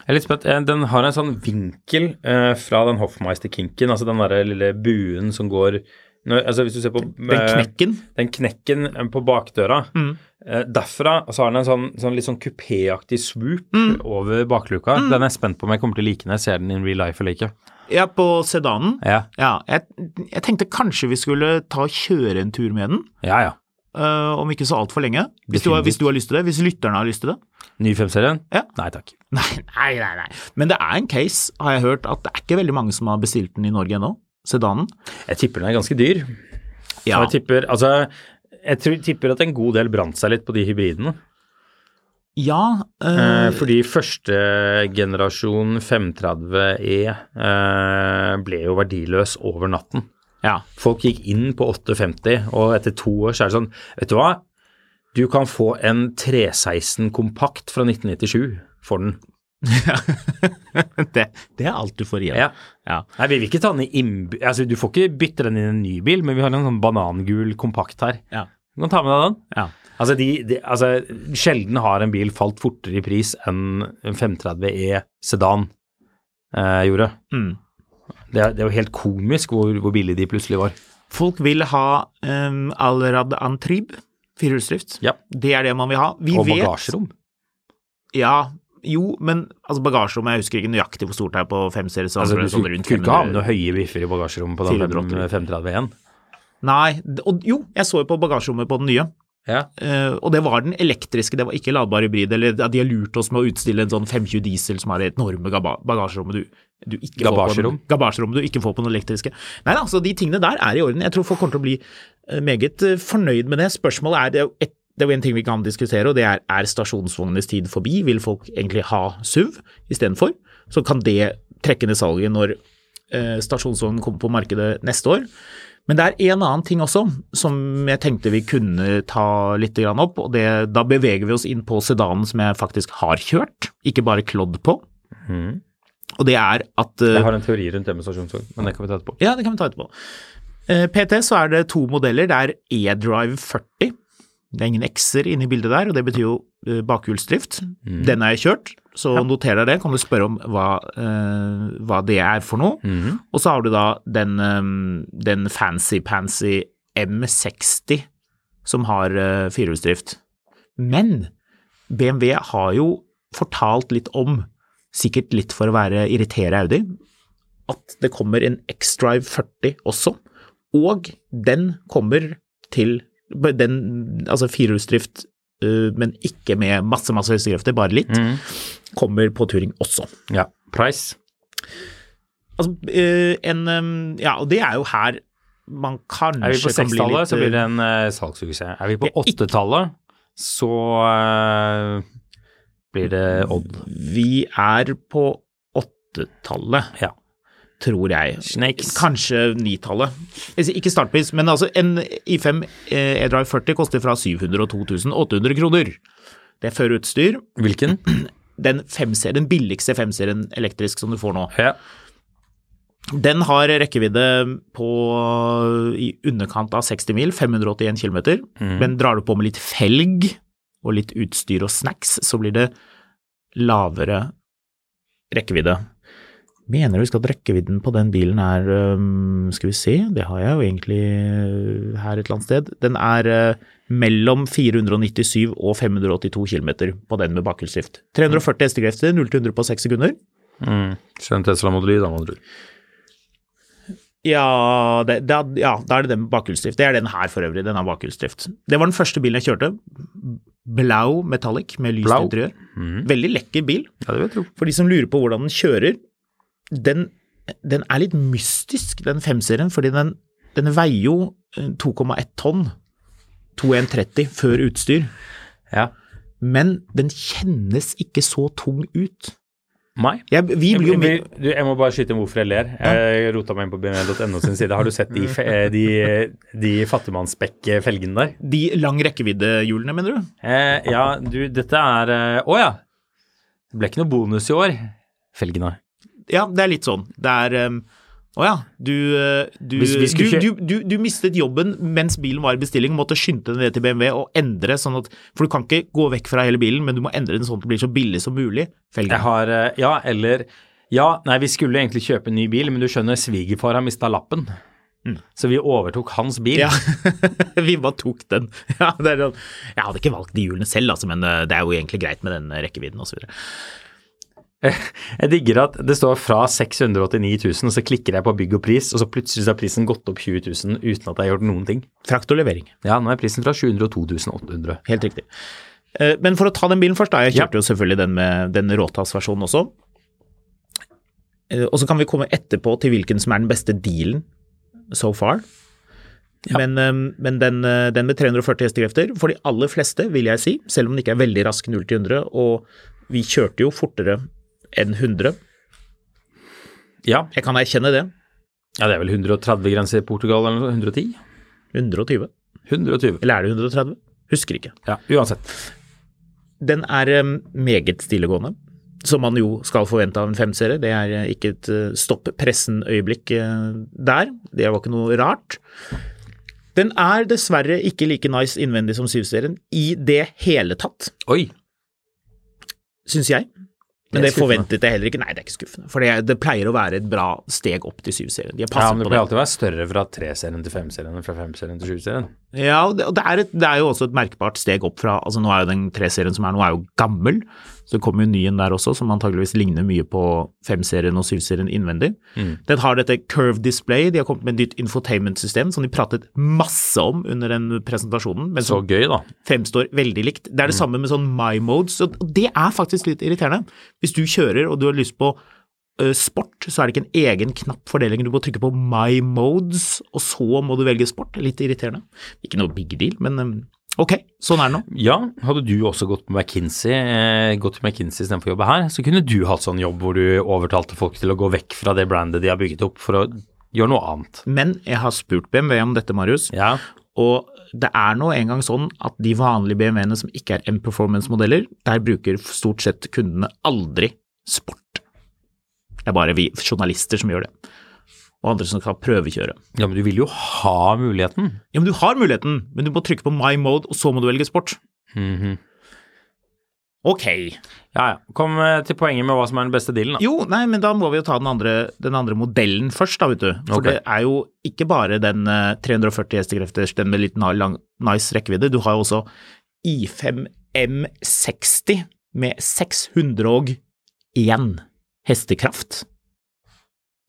Jeg er litt spent. Eh, Den har en sånn vinkel eh, fra den Hoffmeister-kinken, altså den derre lille buen som går når, altså Hvis du ser på Den eh, knekken. den knekken eh, på bakdøra, Mm. eh, derfra så har den en sånn, sånn litt sånn kupéaktig swoop Mm. over bakluka. Den er jeg spent på om jeg kommer til å like når jeg ser den in real life eller ikke. Ja, på sedanen. Ja, Ja, jeg, jeg tenkte kanskje vi skulle ta og kjøre en tur med den, ja. ja. Uh, om ikke så altfor lenge. Hvis du, har, hvis du har lyst til det. Hvis lytterne har lyst til det. Ny 5-serien? Ja. Nei takk. Nei, nei, nei, nei. Men det er en case, har jeg hørt, at det er ikke veldig mange som har bestilt den i Norge ennå. Sedanen. Jeg tipper den er ganske dyr. Ja. Jeg tipper, altså, jeg tror, tipper at en god del brant seg litt på de hybridene. ja Eh, eh, fordi første generasjon 530E øh, ble jo verdiløs over natten. ja. Folk gikk inn på 850, og etter to år så er det sånn Vet du hva? Du kan få en 316 kompakt fra 1997 for den. det, det er alt du får igjen. Ja. Ja. Nei, vi vil ikke ta den i innby... Altså, du får ikke bytte den i en ny bil, men vi har en sånn banangul kompakt her. Ja. Du kan ta med deg den. Ja. Altså, de, de, altså, sjelden har en bil falt fortere i pris enn en 530E sedan eh, gjorde. Mm. Det, er- det er jo helt komisk hvor, hvor billig de plutselig var. Folk vil ha um, Alrad Antrib, firehjulsdrift. Ja. Det er det man vil ha. Vi Og vet bagasjerom. Ja, jo, men altså bagasjerommet Jeg husker ikke nøyaktig hvor stort det er på 5-serie. Så Altså, du skulle ikke ha med noen høye biffer i bagasjerommet på den 531. Nei, og jo, jeg så jo på bagasjerommet på den nye. Ja. Uh, og det var den elektriske, det var ikke ladbar hybrid. Eller ja, de har lurt oss med å utstille en sånn 520 diesel som har det enorme bagasjerommet du, du ikke får på gabasjerommet du ikke får på den elektriske. Nei da, så de tingene der er i orden. Jeg tror folk kommer til å bli eh, meget eh, fornøyd med det. Spørsmålet er, det er jo det er jo en ting vi kan diskutere, og det er er stasjonsvognenes tid forbi? Vil folk egentlig ha SUV istedenfor? Så kan det trekke ned salget når eh, stasjonsvognen kommer på markedet neste år. Men det er en annen ting også som jeg tenkte vi kunne ta litt opp, og det, da beveger vi oss inn på sedanen som jeg faktisk har kjørt, ikke bare klådd på. Mm. Og det er at eh, Jeg har en teori rundt det med stasjonsvogn, men det kan vi ta etterpå. Ja, det kan vi ta etterpå. Eh, PT så er det to modeller. Det er eDrive 40. Det er ingen X-er inne i bildet der, og det betyr jo bakhjulsdrift. Mm. Den er kjørt, så noter deg det. Kan du spørre om hva, uh, hva det er for noe. Mm. Og så har du da den, um, den fancy-pansy M60 som har uh, firehjulsdrift. Men BMW har jo fortalt litt om, sikkert litt for å være irritere Audi, at det kommer en X-Drive 40 også, Og den kommer til den, Altså firehjulsdrift, uh, men ikke med masse, masse hestekrefter, bare litt, Mm. kommer på Turing også. Ja. Price? Altså, uh, en um, Ja, og det er jo her man kanskje Er vi på 6-tallet, litt, så blir det en uh, salgssuksess. Er vi på 8-tallet, så uh, blir det Odd. Vi er på 8-tallet. Ja. Tror jeg. Snakes. Kanskje 9-tallet. Ikke startpris, men altså en I5 E-Drive 40 koster fra 700 og 2800 kroner. Det er før utstyr. Hvilken? Den, den billigste femserien elektrisk som du får nå. Ja. Den har rekkevidde på i underkant av 60 mil, 581 km. Mm. Men drar du på med litt felg og litt utstyr og snacks, så blir det lavere rekkevidde. Mener du husk at rekkevidden på den bilen er Skal vi se, det har jeg jo egentlig øh, her et eller annet sted. Den er øh, mellom 497 og 582 km på den med bakhjulsdrift. 340 hestekrefter, 0 til 100 på 6 sekunder. Mm. Så en Tesla Model Y, da, må du Ja, det, da, ja, da er det den med bakhjulsdrift. Det er den her for øvrig, den har bakhjulsdrift. Det var den første bilen jeg kjørte. Blau Metallic med lyst interiør. Mm. Veldig lekker bil. Ja, det vil jeg. For de som lurer på hvordan den kjører, den, den er litt mystisk, den femserien, fordi den, den veier jo eh, 2,1 tonn. 2130 før utstyr. Ja. Men den kjennes ikke så tung ut. Nei. Jeg, vi blir jo med, du, jeg må bare skyte inn hvorfor jeg ler. Jeg rota meg inn på bml.no sin side. Har du sett de, eh, de, de fattigmannsspekk-felgene der? De lang rekkeviddehjulene, mener du? Eh, ja, du, dette er eh, Å ja! Det ble ikke noe bonus i år. Felgene. Ja, det er litt sånn. Det er um, Å ja, du, uh, du, du, du, mistet jobben mens bilen var i bestilling, måtte skynde deg ned til BMW og endre sånn at For du kan ikke gå vekk fra hele bilen, men du må endre den sånn at det blir så billig som mulig. Jeg har eh, Ja, eller Ja, nei, vi skulle egentlig kjøpe en ny bil, men du skjønner, svigerfar har mista lappen. Så vi overtok hans bil. Ja, vi bare tok den. Ja, det sånn- jeg hadde ikke valgt de hjulene selv, altså, men uh, det er jo egentlig greit med den rekkevidden osv. Jeg digger at det står fra 689 000, og så klikker jeg på bygg og pris, og så plutselig har prisen gått opp 20 000 uten at jeg har gjort noen ting. Frakt og levering. Ja, nå er prisen fra 702 800. Helt riktig. Eh, Men for å ta den bilen først, da. Jeg kjørte jo selvfølgelig den med den råtassversjonen også. Eh, Og så kan vi komme etterpå til hvilken som er den beste dealen so far. Men, eh, men den, den med 340 hestekrefter, for de aller fleste, vil jeg si, selv om den ikke er veldig rask 0 til 100, og vi kjørte jo fortere enn 100, Ja. jeg kan erkjenne det, ja, det er vel 130 grenser i Portugal eller 110? 120, 120. eller er det 130? Husker ikke. Ja, uansett. Den er eh, meget stillegående, som man jo skal forvente av en femserie. Det er eh, ikke et eh, stopp pressen-øyeblikk der. Det var ikke noe rart. Den er dessverre ikke like nice innvendig som syvserien i det hele tatt, Oi. syns jeg. Men Det det, forventet jeg heller ikke. Nei, det er ikke skuffende. For det, det pleier å være et bra steg opp til syvserien. De har Ja, passet men det på pleier det. alltid å være større fra tre-serien til fem-serien enn fra fem-serien til sju-serien. Ja, og det, og er et, det er jo også et merkbart steg opp fra altså Nå er jo den tre-serien som er nå, er jo gammel. Så det kommer jo en ny en der også, som antageligvis ligner mye på 5-serien og 7-serien innvendig. Mm. Den har dette curve display, de har kommet med et nytt infotainment-system som de pratet masse om under den presentasjonen, men Så gøy, da. fremstår veldig likt. Det er det samme med sånn my modes, og det er faktisk litt irriterende. Hvis du kjører og du har lyst på sport, så er det ikke en egen knapp for det lenger. Du må trykke på my modes, og så må du velge sport. Litt irriterende. Ikke noe big deal, men ok, sånn er det nå. Ja, hadde du også gått på McKinsey, eh, gått til McKinsey istedenfor å jobbe her, så kunne du hatt sånn jobb hvor du overtalte folk til å gå vekk fra det brandet de har bygget opp, for å gjøre noe annet. Men jeg har spurt BMW om dette, Marius, Ja, og det er nå engang sånn at de vanlige BMW-ene som ikke er M-performance-modeller, der bruker stort sett kundene aldri sport. Det er bare vi journalister som gjør det, og andre som skal prøvekjøre. ja men du vil jo ha muligheten. Ja, men du har muligheten, men du må trykke på my mode, og så må du velge sport. Mhm. Ok. Ja, ja. Kom eh, til poenget med hva som er den beste dealen, da. Jo, nei, men da må vi jo ta den andre, den andre modellen først, da, vet du. For okay. det er jo ikke bare den eh, 340 hestekrefters, den med litt lang, nice rekkevidde. Du har jo også I5 M60 med 601 hestekraft.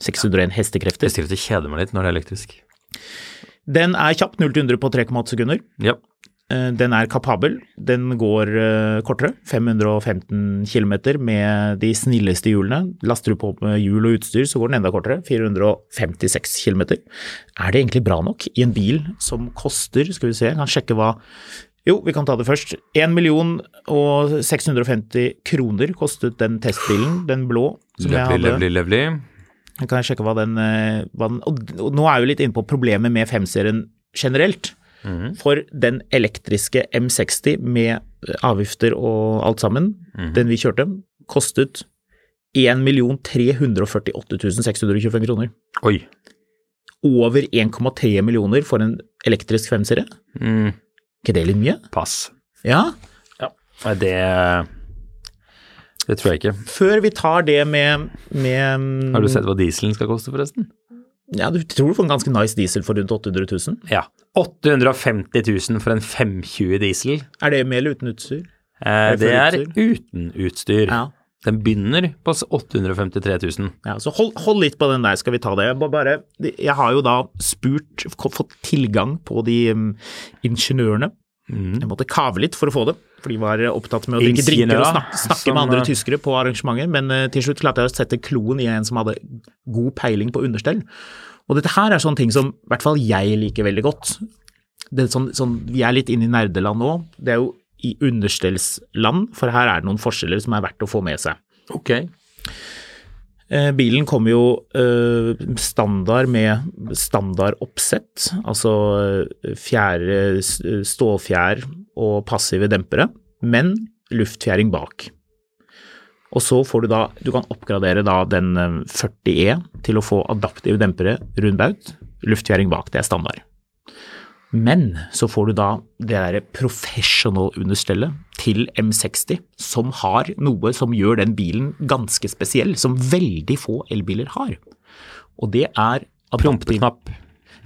601 hestekrefter. Jeg at kjeder meg litt når det er elektrisk. Den er kjapp, 0 til 100 på 3,8 sekunder. Ja. Eh, Den er kapabel. Den går eh, kortere, 515 km med de snilleste hjulene. Laster du på med hjul og utstyr, så går den enda kortere, 456 km. Er det egentlig bra nok i en bil som koster, skal vi se, jeg kan sjekke hva Jo, vi kan ta det først. 1 million og 650 kroner kostet den testbilen, den blå. som jeg Lovely, hadde. lovely, lovely. Jeg kan sjekke hva den, eh, hva den og, nå er vi litt inne på problemet med 5-serien generelt. For den elektriske M60 med eh, avgifter og alt sammen, den vi kjørte, kostet 1 348 625 kroner. Oi. Over 1,3 millioner for en elektrisk 5-serie. Mm, ikke det litt mye? pass. Ja. ja. det Det tror jeg ikke. Før vi tar det med, med Har du sett hva dieselen skal koste, forresten? Ja, du tror du får en ganske nice diesel for rundt 800 000? Ja. 850 000 for en 520 diesel. Er det med eller uten utstyr? Eh, det er utstyr? uten utstyr. Ja. Den begynner på 853 000. Ja, så hold, hold litt på den der, skal vi ta det. Bare, jeg har jo da spurt, fått tilgang på de um, ingeniørene. Mm. Jeg måtte kave litt for å få det, for de var opptatt med å drikke drinker og snakke, snakke som, med andre eh, tyskere på arrangementer. men eh, til slutt klarte jeg å sette kloen i en som hadde god peiling på understell. Og dette her er sånne ting som i hvert fall jeg liker veldig godt. Det er sånn, sånn, vi er litt inne i nerdeland nå. Det er jo i understellsland, for her er det noen forskjeller som er verdt å få med seg. Ok. Eh, Bilen kommer jo eh, standard med standardoppsett, altså eh, fjære, stålfjær og passive dempere, men luftfjæring bak. Og så får du da, du kan oppgradere da den eh, 40E til å få adaptive dempere rundbaut, luftfjæring bak, det er standard. Men så får du da det derre professional-understellet til M60, som har noe som gjør den bilen ganske spesiell, som veldig få elbiler har. Og det er Prompeknapp.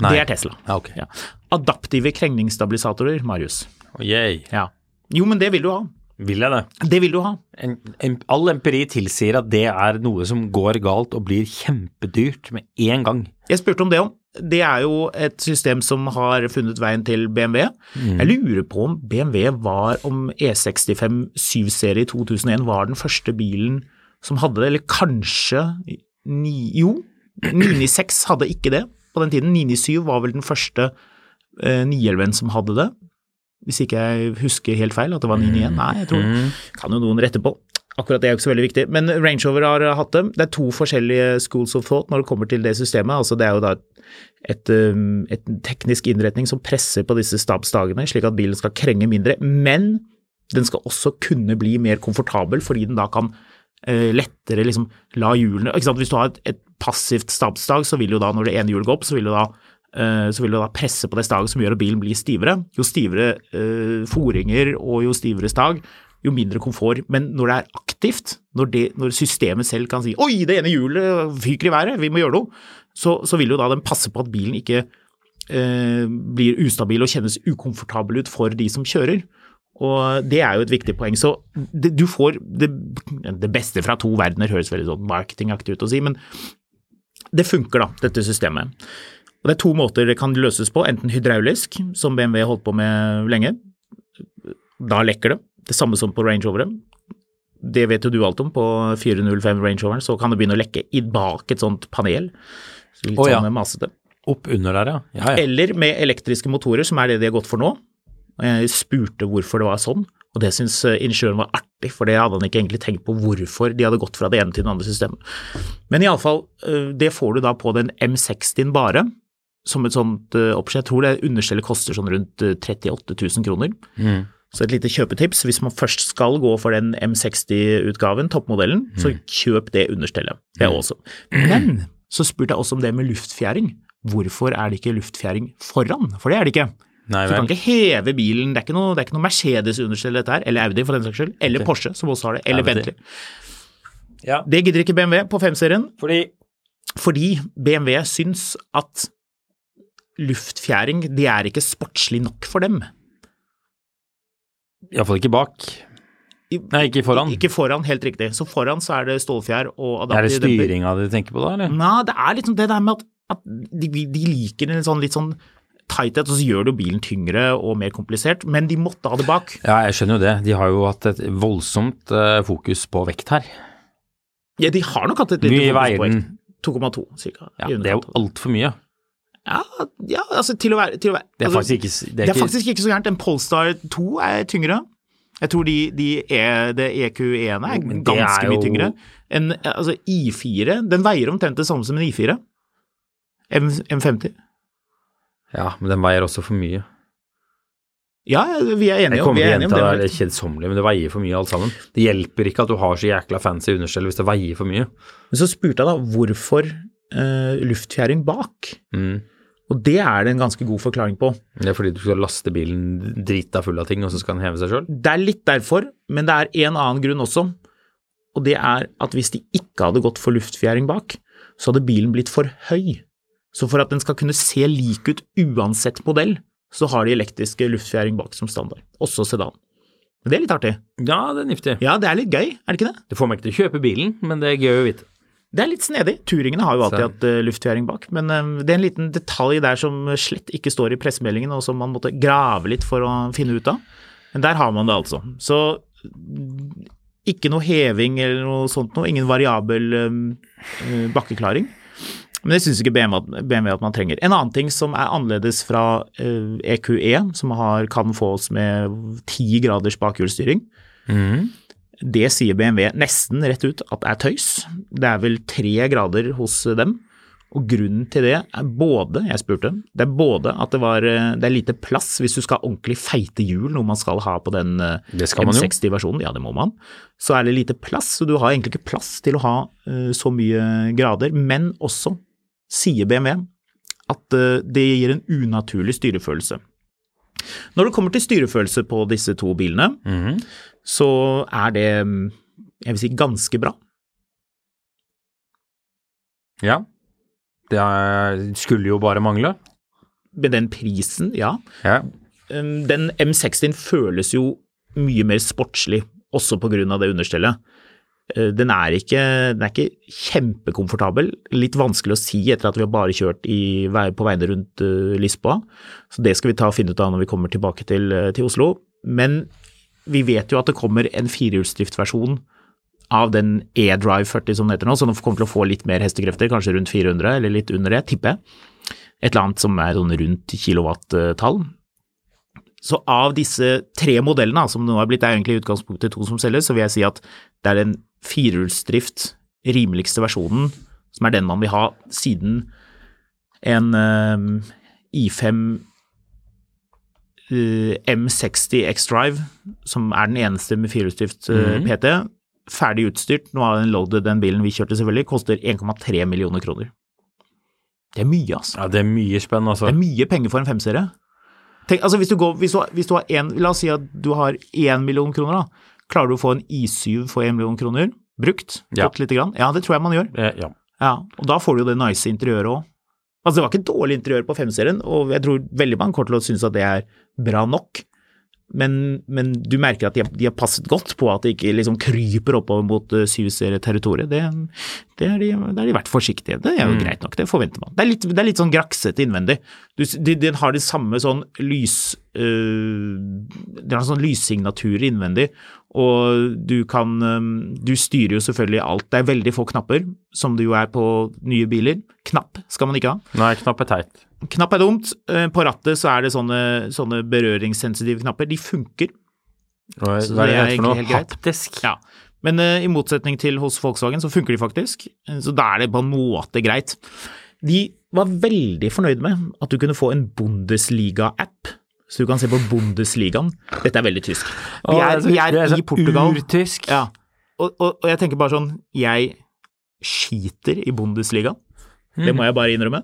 Det er Tesla. Ja, okay. Ja. Adaptive krengningsstabilisatorer, Marius. Oh. Ja. Jo, men det vil du ha. Vil jeg det? Det vil du ha. En, en, all empiri tilsier at det er noe som går galt og blir kjempedyrt med en gang. Jeg spurte om det om. Det er jo et system som har funnet veien til BMW. Jeg lurer på om BMW var om E E65 7-serie i 2001 var den første bilen som hadde det, eller kanskje ni, Jo, 996 hadde ikke det på den tiden. 997 var vel den første eh, 911 som hadde det. Hvis ikke jeg husker helt feil, at det var 991. Nei, jeg tror Kan jo noen rette på. Akkurat det er jo ikke så veldig viktig. Men Range Rover har hatt dem. Det er to forskjellige schools of thought når det kommer til det systemet. Altså det er jo da et, um, et teknisk innretning som presser på disse stabsdagene, slik at bilen skal krenge mindre. Men den skal også kunne bli mer komfortabel, fordi den da kan eh, lettere liksom la hjulene ikke sant? Hvis du har et, et passivt stabsdag, så vil jo da når det ene hjulet går opp, så vil jo da eh, så vil du da presse på det staget som gjør at bilen blir stivere. Jo stivere eh, foringer og jo stivere stag, jo mindre komfort. Men når det er aktivt, når, det, når systemet selv kan si 'oi, det ene hjulet fyker i været, vi må gjøre noe', så, så vil jo da den passe på at bilen ikke eh, blir ustabil og kjennes ukomfortabel ut for de som kjører. Og det er jo et viktig poeng. Så det, du får det, det beste fra to verdener, høres veldig sånn marketingaktig ut å si, men det funker da, dette systemet. Og det er to måter det kan løses på, enten hydraulisk, som BMW holdt på med lenge. Da lekker det. Det samme som på Range Roveren. Det vet jo du alt om. På 405 Range Roveren så kan det begynne å lekke i bak et sånt panel. Så litt Å, ja. sånn masete. Opp under der, ja. ja, ja. Eller med elektriske motorer, som er det de har gått for nå. Jeg spurte hvorfor det var sånn, og det syns eh, ingeniøren var artig, for det hadde han ikke egentlig tenkt på hvorfor de hadde gått fra det ene til det andre systemet. Men iallfall, det får du da på den M60-en bare, som et sånt eh, oppsett. Jeg tror det understellet koster sånn rundt eh, 38 000 kroner. Mm. Så et lite kjøpetips, hvis man først skal gå for den M60-utgaven, toppmodellen, så kjøp det understellet. Det er også. Men så spurte jeg også om det med luftfjæring. Hvorfor er det ikke luftfjæring foran? For det er det ikke. Nei Så du kan ikke heve bilen, det er ikke noe, det er ikke noe Mercedes-understell dette her, eller Audi for den saks skyld, eller Porsche som også har det, eller Bentley. Ja, Det gidder ikke BMW på 5-serien, fordi fordi BMW syns at luftfjæring, det er ikke sportslig nok for dem. Iallfall ikke bak. Nei, ikke foran. Ikke foran, helt riktig. Så foran så er det stålfjær og Er det adaptiv styringa du tenker på da, eller? Nei, det er liksom det der med at at de, de liker en sånn litt sånn tighthet, og så gjør det jo bilen tyngre og mer komplisert, men de måtte ha det bak. Ja, jeg skjønner jo det. De har jo hatt et voldsomt eh, fokus på vekt her. Ja, de har nok hatt et lite fokus på vekt. 2,2 cirka. Ja, det er jo altfor mye. Ja, ja, altså til å være, til å være Det er altså, faktisk ikke Det Det er er ikke faktisk ikke så gærent. En Polestar 2 er tyngre. Jeg tror de, de er, det EQ1 er ganske er mye tyngre. En altså, I4 den veier omtrent det samme som en I4. M, M50. Ja, men den veier også for mye. Ja, vi er enige om, vi er enige om det, det. det er kjedsommelig, men det veier for mye alt sammen. Det hjelper ikke at du har så jækla fancy understell hvis det veier for mye. Men så spurte jeg da hvorfor uh, luftfjæring bak. Mm. Og det er det en ganske god forklaring på. Det er fordi du skal laste bilen drita full av ting, og så skal den heve seg sjøl? Det er litt derfor, men det er en annen grunn også. Og det er at hvis de ikke hadde gått for luftfjæring bak, så hadde bilen blitt for høy. Så for at den skal kunne se lik ut uansett modell, så har de elektriske luftfjæring bak som standard. Også sedan. Men Det er litt artig. Ja, det er niftig. Ja, det er litt gøy, er det ikke det? Det får meg ikke til å kjøpe bilen, men det er gøy å vite. Det er litt snedig. Turingene har jo alltid hatt uh, luftfjæring bak, men uh, det er en liten detalj der som slett ikke står i pressemeldingen, og som man måtte grave litt for å finne ut av. Men der har man det altså. Så mm, ikke noe heving eller noe sånt noe, ingen variabel eh, eh, bakkeklaring. Men det syns ikke BMW BMW at man trenger. En annen ting som er annerledes fra eh, EQE, som har, kan fås med ti graders bakhjulsstyring, det sier BMW nesten rett ut at er tøys. Det er vel tre grader hos dem. Og grunnen til det er både, jeg spurte, det er både at det, var, eh, det er lite plass hvis du skal ha ordentlig feite hjul, noe man skal ha på den eh, Det skal man jo. M60-versjonen, ja det må man. Så er det lite plass, så du har egentlig ikke plass til å ha eh, så mye grader. Men også, sier BMW, at det gir en unaturlig styrefølelse. Når det kommer til styrefølelse på disse to bilene, Mhm. så er det mm, jeg vil si ganske bra. Ja. Det skulle jo bare mangle. Med den prisen, ja. Ja. Den M60 føles jo mye mer sportslig, også av det understellet. Eh, Den er ikke, den er ikke kjempekomfortabel. Litt vanskelig å si etter at vi har bare kjørt i, på veiene rundt eh, Lisboa. Så det skal vi ta og finne ut av når vi kommer tilbake til, eh, til Oslo. Men vi vet jo at det kommer en firehjulsdriftversjon av den E-Drive 40 som den heter nå, så den kommer til å få litt mer hestekrefter, kanskje rundt 400 eller litt under det, tipper jeg. Et eller annet som er sånn rundt kilowatt-tall. Så av disse tre modellene, som nå er blitt, det er egentlig i utgangspunktet to som selges, så vil jeg si at det er den firehjulsdrift, rimeligste versjonen, som er den man vil ha siden en eh, I5 uh, M60 X-Drive, som er den eneste med firehjulsdrift uh, mm. PT, ferdig utstyrt, nå har den loaded den bilen vi kjørte selvfølgelig, koster 1,3 millioner kroner. Det er mye, altså. ja, det er mye spenn, altså. Det er mye penger for en femserie. Tenk, altså hvis du, går, hvis, du, hvis du har en, La oss si at du har én million kroner, da. Klarer du å få en I7 for 1 million kroner? Brukt? Ja. Ja, det tror jeg man gjør. Eh, Ja. Ja, Og da får du jo det nice interiøret òg. Altså, det var ikke dårlig interiør på 5-serien, og jeg tror veldig mange kommer til å synes at det er bra nok. Men, men du merker at de har, de har passet godt på at det ikke liksom kryper oppover mot uh, syvserieterritoriet. Det, det, er de, det er de vært forsiktige. Det er jo Mm. greit nok, det forventer man. Det er litt, det er litt sånn graksete innvendig. Du, de, den har det samme sånn lys... øh, den har sånn lyssignatur innvendig, og du kan øh, Du styrer jo selvfølgelig alt. Det er veldig få knapper, som det jo er på nye biler. Knapp skal man ikke ha. Nei, knapp er teit. Knapp er dumt. Eh, På rattet så er det sånne, sånne berøringssensitive knapper. De funker. Er Så det er noe? egentlig helt greit. Haptisk? Ja. Men uh, i motsetning til hos Volkswagen så funker de faktisk. Eh, Så da er det på en måte greit. De var veldig fornøyd med at du kunne få en Bundesliga-app. Så du kan se på Bundesligaen. Dette er veldig tysk. Vi er, vi er, i Portugal. Urtysk. Ja. Og, og, og jeg tenker bare sånn Jeg skiter i Bundesligaen. Det må jeg bare innrømme.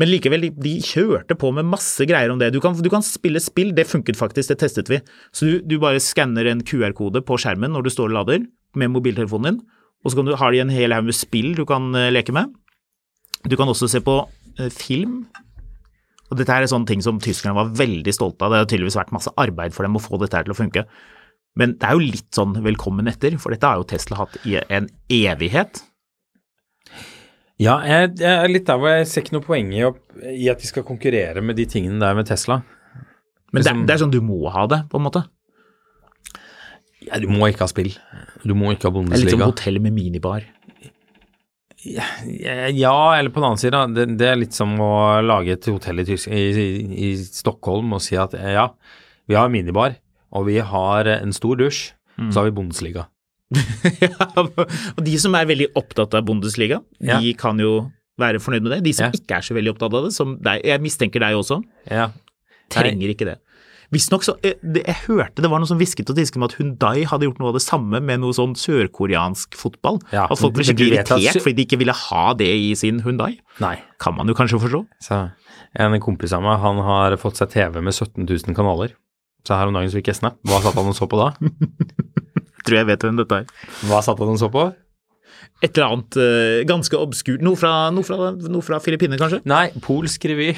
Men likevel, de, kjørte på med masse greier om det. Du kan, du kan spille spill, det funket faktisk, det testet vi. Så du, du bare skanner en QR-kode på skjermen når du står og lader med mobiltelefonen din, og så kan du, har de en hel haug med spill du kan eh, leke med. Du kan også se på eh, film. Og dette er er sånne ting som tyskerne var veldig stolte av. Det har tydeligvis vært masse arbeid for dem å få dette til å funke. Men det er jo litt sånn velkommen etter, for dette har jo Tesla hatt i en evighet. Ja, jeg, jeg er litt der hvor jeg ser ikke noe poeng i, i at de skal konkurrere med de tingene der med Tesla. Men det, Liksom- det er sånn du må ha det, på en måte. Ja, du må ikke ha spill. Du må ikke ha Det er litt som hotell med minibar. Ja, eller på den annen side. Det, det er litt som å lage et hotell i, i, i, Stockholm og si at ja, vi har minibar, og vi har en stor dusj, så har vi Bundesliga. ja, og de som er veldig opptatt av Bundesliga, Ja. de kan jo være fornøyd med det. De som Ja. ikke er så veldig opptatt av det, som deg, jeg mistenker deg også, Ja. trenger ikke det. Visstnok så jeg, Jeg hørte det var noe som hvisket og tisket om at Hundai hadde gjort noe av det samme med noe sånn sørkoreansk fotball. Ja, at folk ble skikkelig irritert fordi de ikke ville ha det i sin Hundai. Nei. Kan man jo kanskje forstå. Så en kompis av meg, han har fått seg TV med 17 000 kanaler. Så her om dagen så fikk jeg snap. Hva satt han og så på da? Tror jeg vet hvem dette er. Hva satt han og så på? Et eller annet uh, ganske obskurt. Noe fra, noe fra, noe fra Filippinene, kanskje? Nei, polsk revy.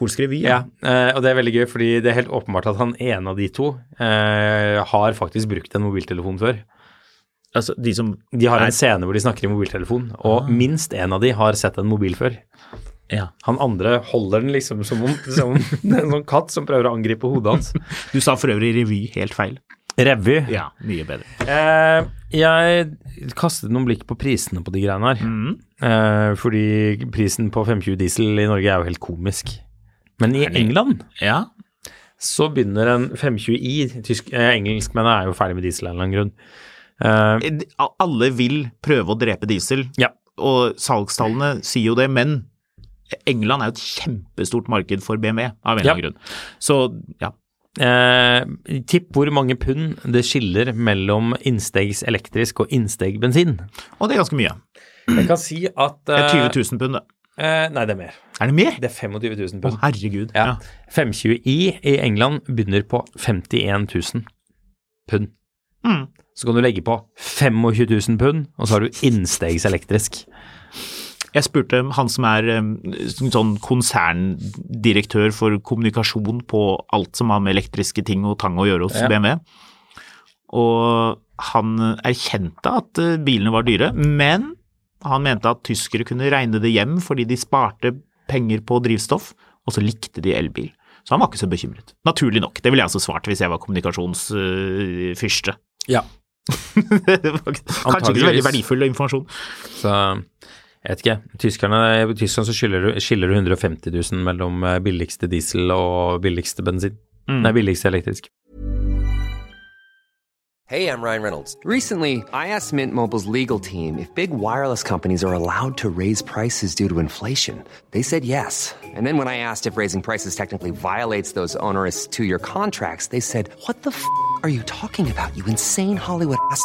Polsk revy? Ja, eh, og det er veldig gøy, fordi det er helt åpenbart at han ene av de to uh, har faktisk brukt en mobiltelefon før. Altså, de som De har Er- en scene hvor de snakker i mobiltelefon, og minst en av de har sett en mobil før. Ja. Han andre holder den liksom som om, som en sånn katt som prøver å angripe hodet hans. Du sa for øvrig revy helt feil. Revy. Ja, mye bedre. Eh, jeg kastet noen blikk på prisene på de greiene her. Mm. Eh, fordi prisen på 520 diesel i Norge er jo helt komisk. Men i? England Ja. så begynner en 520i tysk, eh, Engelskmennene er jo ferdig med diesel av en eller annen grunn. Eh, Alle vil prøve å drepe diesel, Ja. og salgstallene sier jo det, men England er jo et kjempestort marked for BMW, av en eller annen grunn. Så ja. Eh, tipp hvor mange pund det skiller mellom innstegs elektrisk og innsteg bensin. Og det er ganske mye. Jeg kan si at Det er eh, 20 000 pund, det. eh, Nei, det er mer. Er det mer? Det er 25 000 Å, pund. Ja. Ja. 520i i England begynner på 51 000 pund. Mm. Så kan du legge på 25 000 pund, og så har du innstegs elektrisk. Jeg spurte han som er sånn konserndirektør for kommunikasjon på alt som har med elektriske ting og tang å gjøre hos Ja. BMW. Og han erkjente at eh, bilene var dyre, men han mente at tyskere kunne regne det hjem fordi de sparte penger på drivstoff, og så likte de elbil. Så han var ikke så bekymret. Naturlig nok. Det ville jeg også svart hvis jeg var kommunikasjonsfyrste. Ja. kanskje ikke så veldig verdifull informasjon. Så jeg vet ikke. Tyskerne, I Tyskland så skiller du, skiller du 150 000 mellom eh, billigste diesel og billigste bensin. Mm. Nei, billigste elektrisk. Hey, I'm Ryan Reynolds. Recently, I asked Mint Mobile's legal team if big wireless companies are allowed to raise prices due to inflation. They said yes. And then when I asked if raising prices technically violates those onerous two year contracts, they said, What the f are you talking about, you insane Hollywood ass?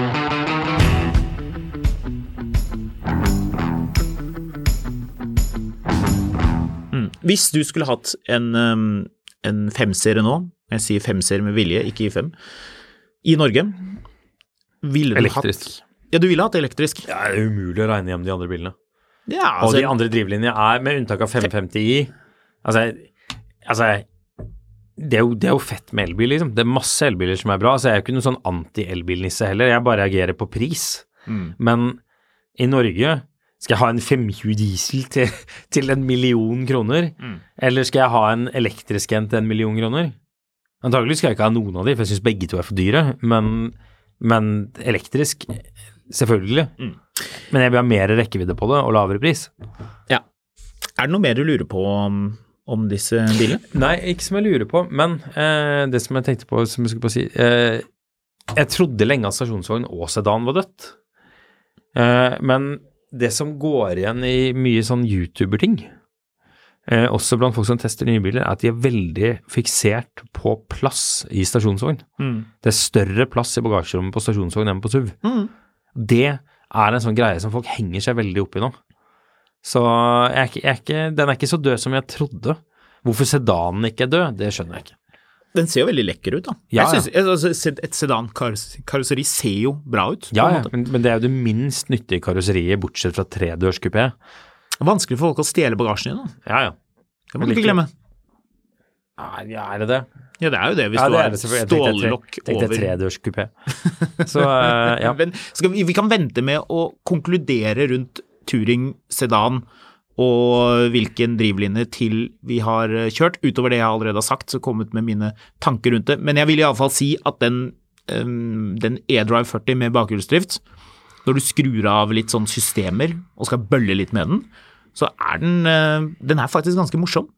Hvis du skulle hatt en, um, en femserie nå, jeg sier femserie med vilje, ikke i fem, i Norge, ville du Elektrisk. hatt Ja, du ville hatt elektrisk? Ja, det er umulig å regne hjem de andre bilene. Ja, Og altså, de andre drivlinjene er, med unntak av 550i Altså, altså det, er jo, det er jo fett med elbil, liksom. Det er masse elbiler som er bra. Altså, jeg er jo ikke noen sånn anti-elbilnisse heller, jeg bare reagerer på pris. Men i Norge skal jeg ha en 520 diesel til, til en million kroner? Eller skal jeg ha en elektrisk en til en million kroner? Antagelig skal jeg ikke ha noen av de, for jeg syns begge to er for dyre. Men, men elektrisk, selvfølgelig. Men jeg vil ha mer rekkevidde på det og lavere pris. ja. Er det noe mer du lurer på om, om disse bilene? Nei, ikke som jeg lurer på, men eh, det som jeg tenkte på, som jeg skulle på si eh, Jeg trodde lenge at stasjonsvogn og sedan var dødt. Eh, men det som går igjen i mye sånn YouTuber-ting, eh, også blant folk som tester nye biler, er at de er veldig fiksert på plass i stasjonsvogn. Det er større plass i bagasjerommet på stasjonsvogn enn på SUV. Det er en sånn greie som folk henger seg veldig opp i nå. Så jeg er ikke, jeg er ikke, den er ikke så død som jeg trodde. Hvorfor sedanen ikke er død, det skjønner jeg ikke. Den ser jo veldig lekker ut, da. Ja, jeg synes, altså, et sedankarosseri ser jo bra ut. Ja, ja, men, men det er jo det minst nyttige karosseriet, bortsett fra tredørskupé. Vanskelig for folk å stjele bagasjen din, da. Ja, ja. Det må du ikke glemme. Ja, er det det? Ja, det er jo det, hvis ja, du har stållokk over tenkte tredørskupé. Så uh, ja. Men vi, vi kan vente med å konkludere rundt Turing sedan og hvilken drivlinje til vi har eh, kjørt. Utover det jeg allerede har sagt, så kommet med mine tanker rundt det. Men jeg vil iallfall si at den, den E-Drive 40 med bakhjulsdrift, når du skrur av litt sånn systemer og skal bølle litt med den, så er den, eh, den er faktisk ganske morsom.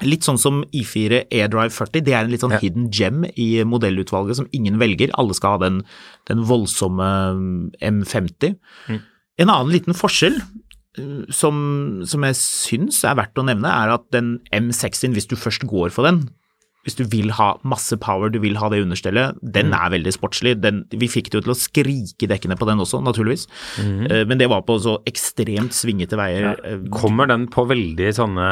Litt sånn som i4 E-Drive 40, det er en litt sånn Ja. hidden gem i modellutvalget som ingen velger. Alle skal ha den, den voldsomme mm, M50. En annen liten forskjell som, som jeg syns er verdt å nevne, er at den M60, hvis du først går for den, hvis du vil ha masse power, du vil ha det understellet, den er veldig sportslig. Den, vi fikk det jo til å skrike dekkene på den også, naturligvis. Eh, Men det var på så ekstremt svingete veier. Ja. Kommer den på veldig sånne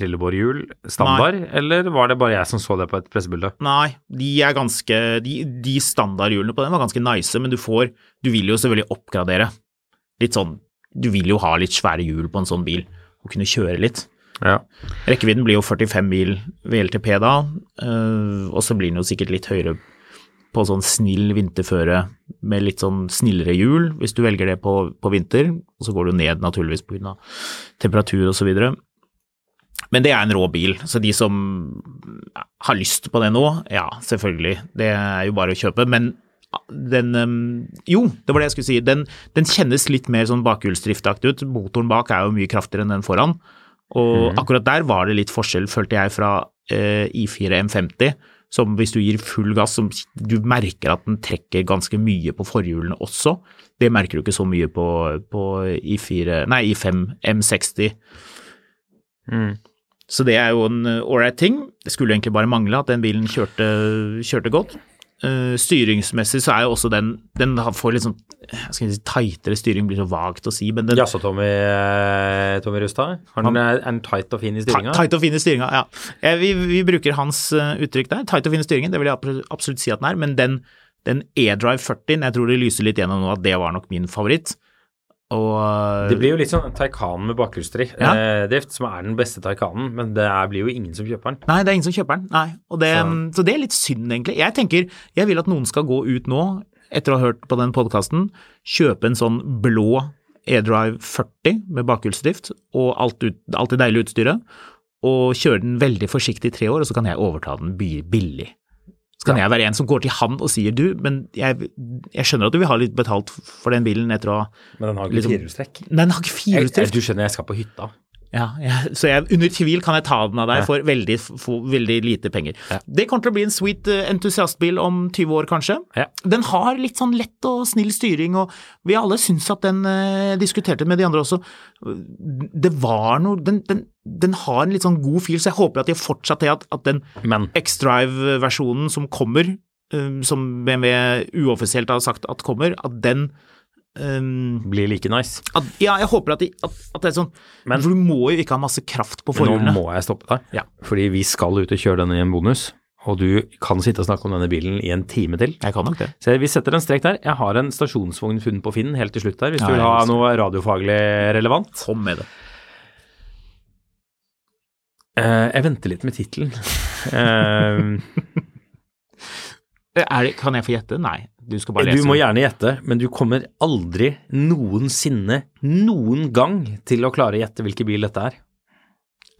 trillebårhjul standard, eller var det bare jeg som så det på et pressebilde? Nei, de er ganske De, de standardhjulene på den var ganske nice, men du får Du vil jo selvfølgelig oppgradere. Litt sånn Du vil jo ha litt svære hjul på en sånn bil, og kunne kjøre litt. Ja. Rekkevidden blir jo 45 mil ved LTP da, øh, og så blir den jo sikkert litt høyere på sånn snill vinterføre med litt sånn snillere hjul, hvis du velger det på, på vinter, og så går du ned naturligvis av temperatur videre. Men det er en rå bil, så de som har lyst på det nå, ja, selvfølgelig, det er jo bare å kjøpe, men den Jo, det var det jeg skulle si. Den, den kjennes litt mer sånn bakhjulsdriftaktig ut. Motoren bak er jo mye kraftigere enn den foran. Og akkurat der var det litt forskjell, følte jeg, fra eh, I4 M50, som hvis du gir full gass, som du merker at den trekker ganske mye på forhjulene også. Det merker du ikke så mye på, på I4, nei, I5 M60. Så det er jo en ålreit ting. Det skulle egentlig bare mangle at den bilen kjørte, kjørte godt. Eh, styringsmessig så er jo også den Den får litt sånn jeg skal si tightere styring, blir så vagt å si, men den Jaså, Tommy, eh, Tommy Rustad? Han, han er den tight og fin i styringa? Tight og fin i styringa, ja. Eh, Vi, vi bruker hans eh, uttrykk der. Tight og fin i styringen, det vil jeg absolutt si at den er. Men den, den E-Drive 40, jeg tror det lyser litt gjennom nå at det var nok min favoritt. Og Det blir jo litt sånn en Taycan med bakhjulsdrift, Ja. eh, som er den beste Taycanen, men det er, blir jo ingen som kjøper den. Nei, det er ingen som kjøper den. Nei. Det, så. Så- det er litt synd, egentlig. Jeg tenker, jeg vil at noen skal gå ut nå, etter å ha hørt på den podkasten, kjøpe en sånn blå E-Drive 40 med bakhjulsdrift og alt, ut, alt det deilige utstyret, og kjøre den veldig forsiktig i tre år, og så kan jeg overta den bi- billig. Så kan jeg være en som går til han og sier du, men jeg, jeg skjønner at du vil ha litt betalt for den bilen etter å Men den har ikke Liksom- firehjulstrekk. Nei, den har ikke firehjulstrekk. Du skjønner, jeg skal på hytta. Ja, ja, så jeg, under tvil kan jeg ta den av deg Ja. for veldig, for veldig lite penger. Ja. Det kommer til å bli en sweet eh, entusiastbil om 20 år, kanskje. Ja. Den har litt sånn lett og snill styring, og vi alle syns at den eh, diskuterte med de andre også. Det var noe Den, den, den har en litt sånn god fil, så jeg håper at de fortsatt det at, at den X-Drive-versjonen som kommer, um, som BMW uoffisielt har sagt at kommer, at den um, blir like nice. at, ja, jeg håper at, de, at, at det er sånn Men- For du må jo ikke ha masse kraft på forhjulene. nå må jeg stoppe deg, Ja. fordi vi skal ut og kjøre denne i en bonus. Og du kan sitte og snakke om denne bilen i en time til. Jeg kan nok det. Så vi setter en strek der. Jeg har en stasjonsvogn funnet på Finn helt til slutt der, hvis Ja, du vil ha noe radiofaglig relevant. Kom med det. Eh, jeg venter litt med tittelen. Det. Kan jeg få gjette? Nei, du skal bare du må gjerne gjette, men du kommer aldri noensinne, noen gang, til å klare å gjette hvilken bil dette er.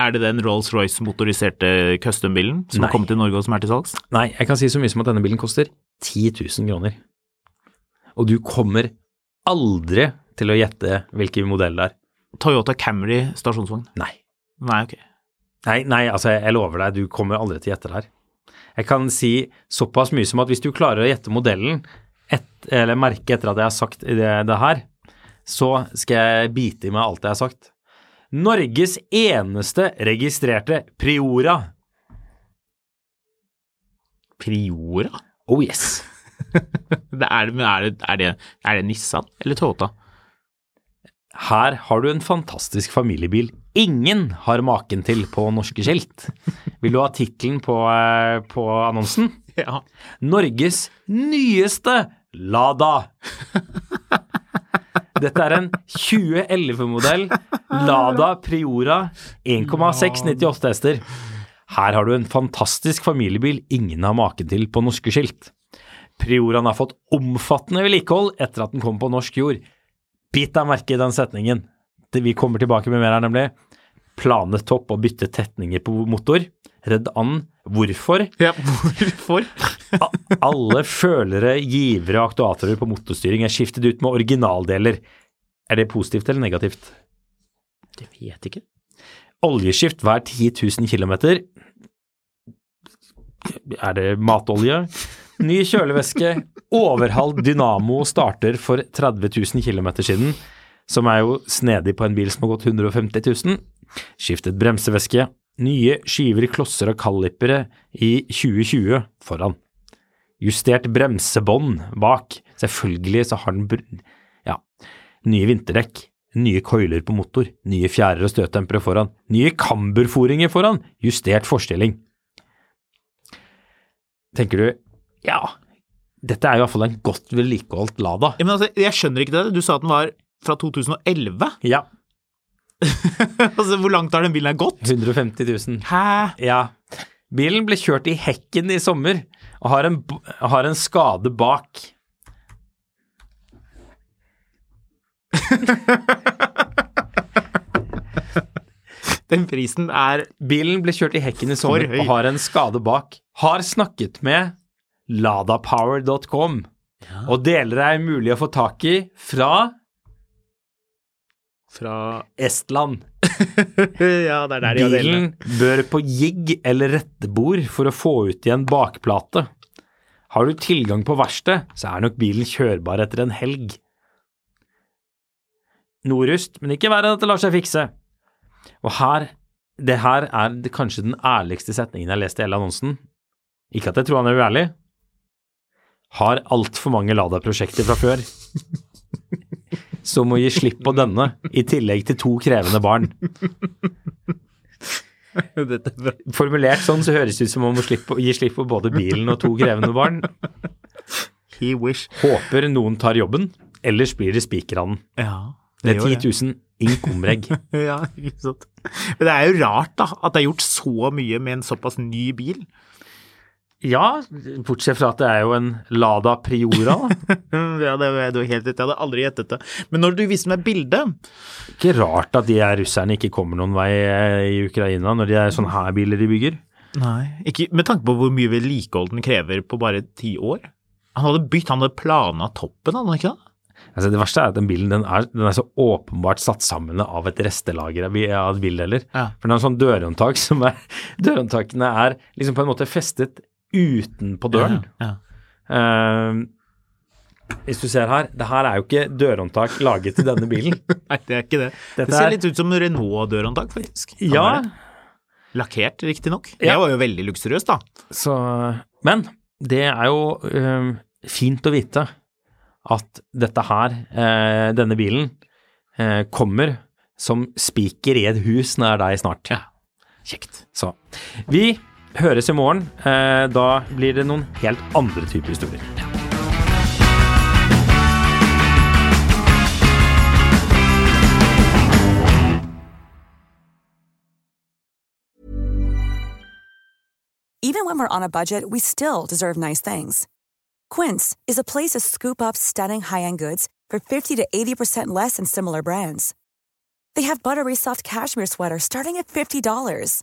Er det den Rolls-Royce-motoriserte custom-bilen som Nei. har kommet til Norge og som er til salgs? Nei, jeg kan si så mye som at denne bilen koster 10 000 kroner. Og du kommer aldri til å gjette hvilken modell det er. Toyota Camry stasjonsvogn? Nei. Nei, ok. Nei, nei, altså jeg lover deg, du kommer aldri til å gjette det her. Jeg kan si såpass mye som at hvis du klarer å gjette modellen et, eller merke etter at jeg har sagt det, det her, så skal jeg bite i meg alt jeg har sagt. Norges eneste registrerte Priora. Priora? Oh yes. Det er, men er, det, er, det, er det Nissan eller Toyota? Her har du en fantastisk familiebil ingen har maken til på norske skilt. Vil du ha tittelen på, eh, på annonsen? Ja. Norges nyeste Lada. Dette er en 2011-modell Lada Priora 1,698 hester. Her har du en fantastisk familiebil ingen har maken til på norske skilt. Prioraen har fått omfattende vedlikehold etter at den kom på norsk jord. Bit deg merke i den setningen. Det- Vi kommer tilbake med mer her, nemlig. Planetopp og bytte tetninger på motor. Redd and. Hvorfor? ja. Hvorfor? Alle følere, givere og aktuatorer på motorstyring er skiftet ut med originaldeler. Er det positivt eller negativt? Det vet jeg ikke. Oljeskift hver 10 000 km. Er det matolje? Ny kjølevæske. Overhall dynamo starter for 30 000 km siden, som er jo snedig på en bil som har gått 150 000. Skiftet bremsevæske. Nye skiver, klosser og kallipere i 2020 foran. Justert bremsebånd bak. Selvfølgelig så har den ja, nye vinterdekk. Nye coiler på motor, nye fjærer og støtdempere foran, nye kamberforinger foran, justert forstilling. Tenker du, ja, dette er i hvert en godt vedlikeholdt Lada. Ja, men altså, jeg skjønner ikke det. Du sa at den var fra 2011. Ja, altså, hvor langt har den bilen gått? 150 000. Hæ? Ja. Bilen ble kjørt i hekken i sommer og har en, har en skade bak. Den prisen er Bilen ble kjørt i hekken i sommer og har en skade bak. Har snakket med ladapower.com, og deler er mulig å få tak i fra fra Estland. Ja, det er der de har Bilen bør på jigg eller rettebord for å få ut igjen bakplate. Har du tilgang på verksted, så er nok bilen kjørbar etter en helg. Nordust, men ikke verre enn at det lar seg fikse. Og her, det her er kanskje den ærligste setningen jeg har lest i hele annonsen. Ikke at jeg tror han er uærlig. Har altfor mange Lada-prosjekter fra før. Så må gi slipp på denne, i tillegg til to krevende barn. Er. Formulert sånn så høres det ut som om å slippe, gi slipp på både bilen og to krevende barn. He wish. Håper noen tar jobben, ellers blir det spikerhannen. Ja, Det er 10 000 inkomreg. Ja, ikke sant. Men det er jo rart, da, at det er gjort så mye med en såpass ny bil. Ja, bortsett fra at det er jo en Lada Priora. da. Ja, det er du helt rett. Jeg hadde aldri gjettet det. Men når du viser meg bildet Ikke rart at de her russerne ikke kommer noen vei eh, i Ukraina når de er sånne her biler de bygger. Nei. Ikke med tanke på hvor mye vedlikehold den krever på bare ti år. Han hadde bytt, han hadde plana toppen, hadde han ikke det? Altså Det verste er at den bilen den er, den er så åpenbart satt sammen av et restelager av bi- av bildeler. Ja. For det er en sånn dørhåndtak som er Dørhåndtakene er liksom på en måte festet utenpå døren. Ja. Eh, hvis du ser her, det her er jo ikke dørhåndtak laget til denne bilen. Nei, det er ikke det. Dette det ser er- litt ut som Renault-dørhåndtak, faktisk. Kan Ja. Lakkert, riktignok. Ja. Det var jo veldig luksuriøst, da. så Men det er jo eh, fint å vite at dette her, eh, denne bilen, eh, kommer som spiker i et hus nær deg snart. Ja. Kjekt. Så vi høres i morgen. Eh, da blir det noen helt andre typer historier. Even when we're on a budget, we still deserve nice things. Quince is a place to scoop up stunning high-end goods for 50 to 80% less than similar brands. They have buttery soft cashmere sweaters starting at $50,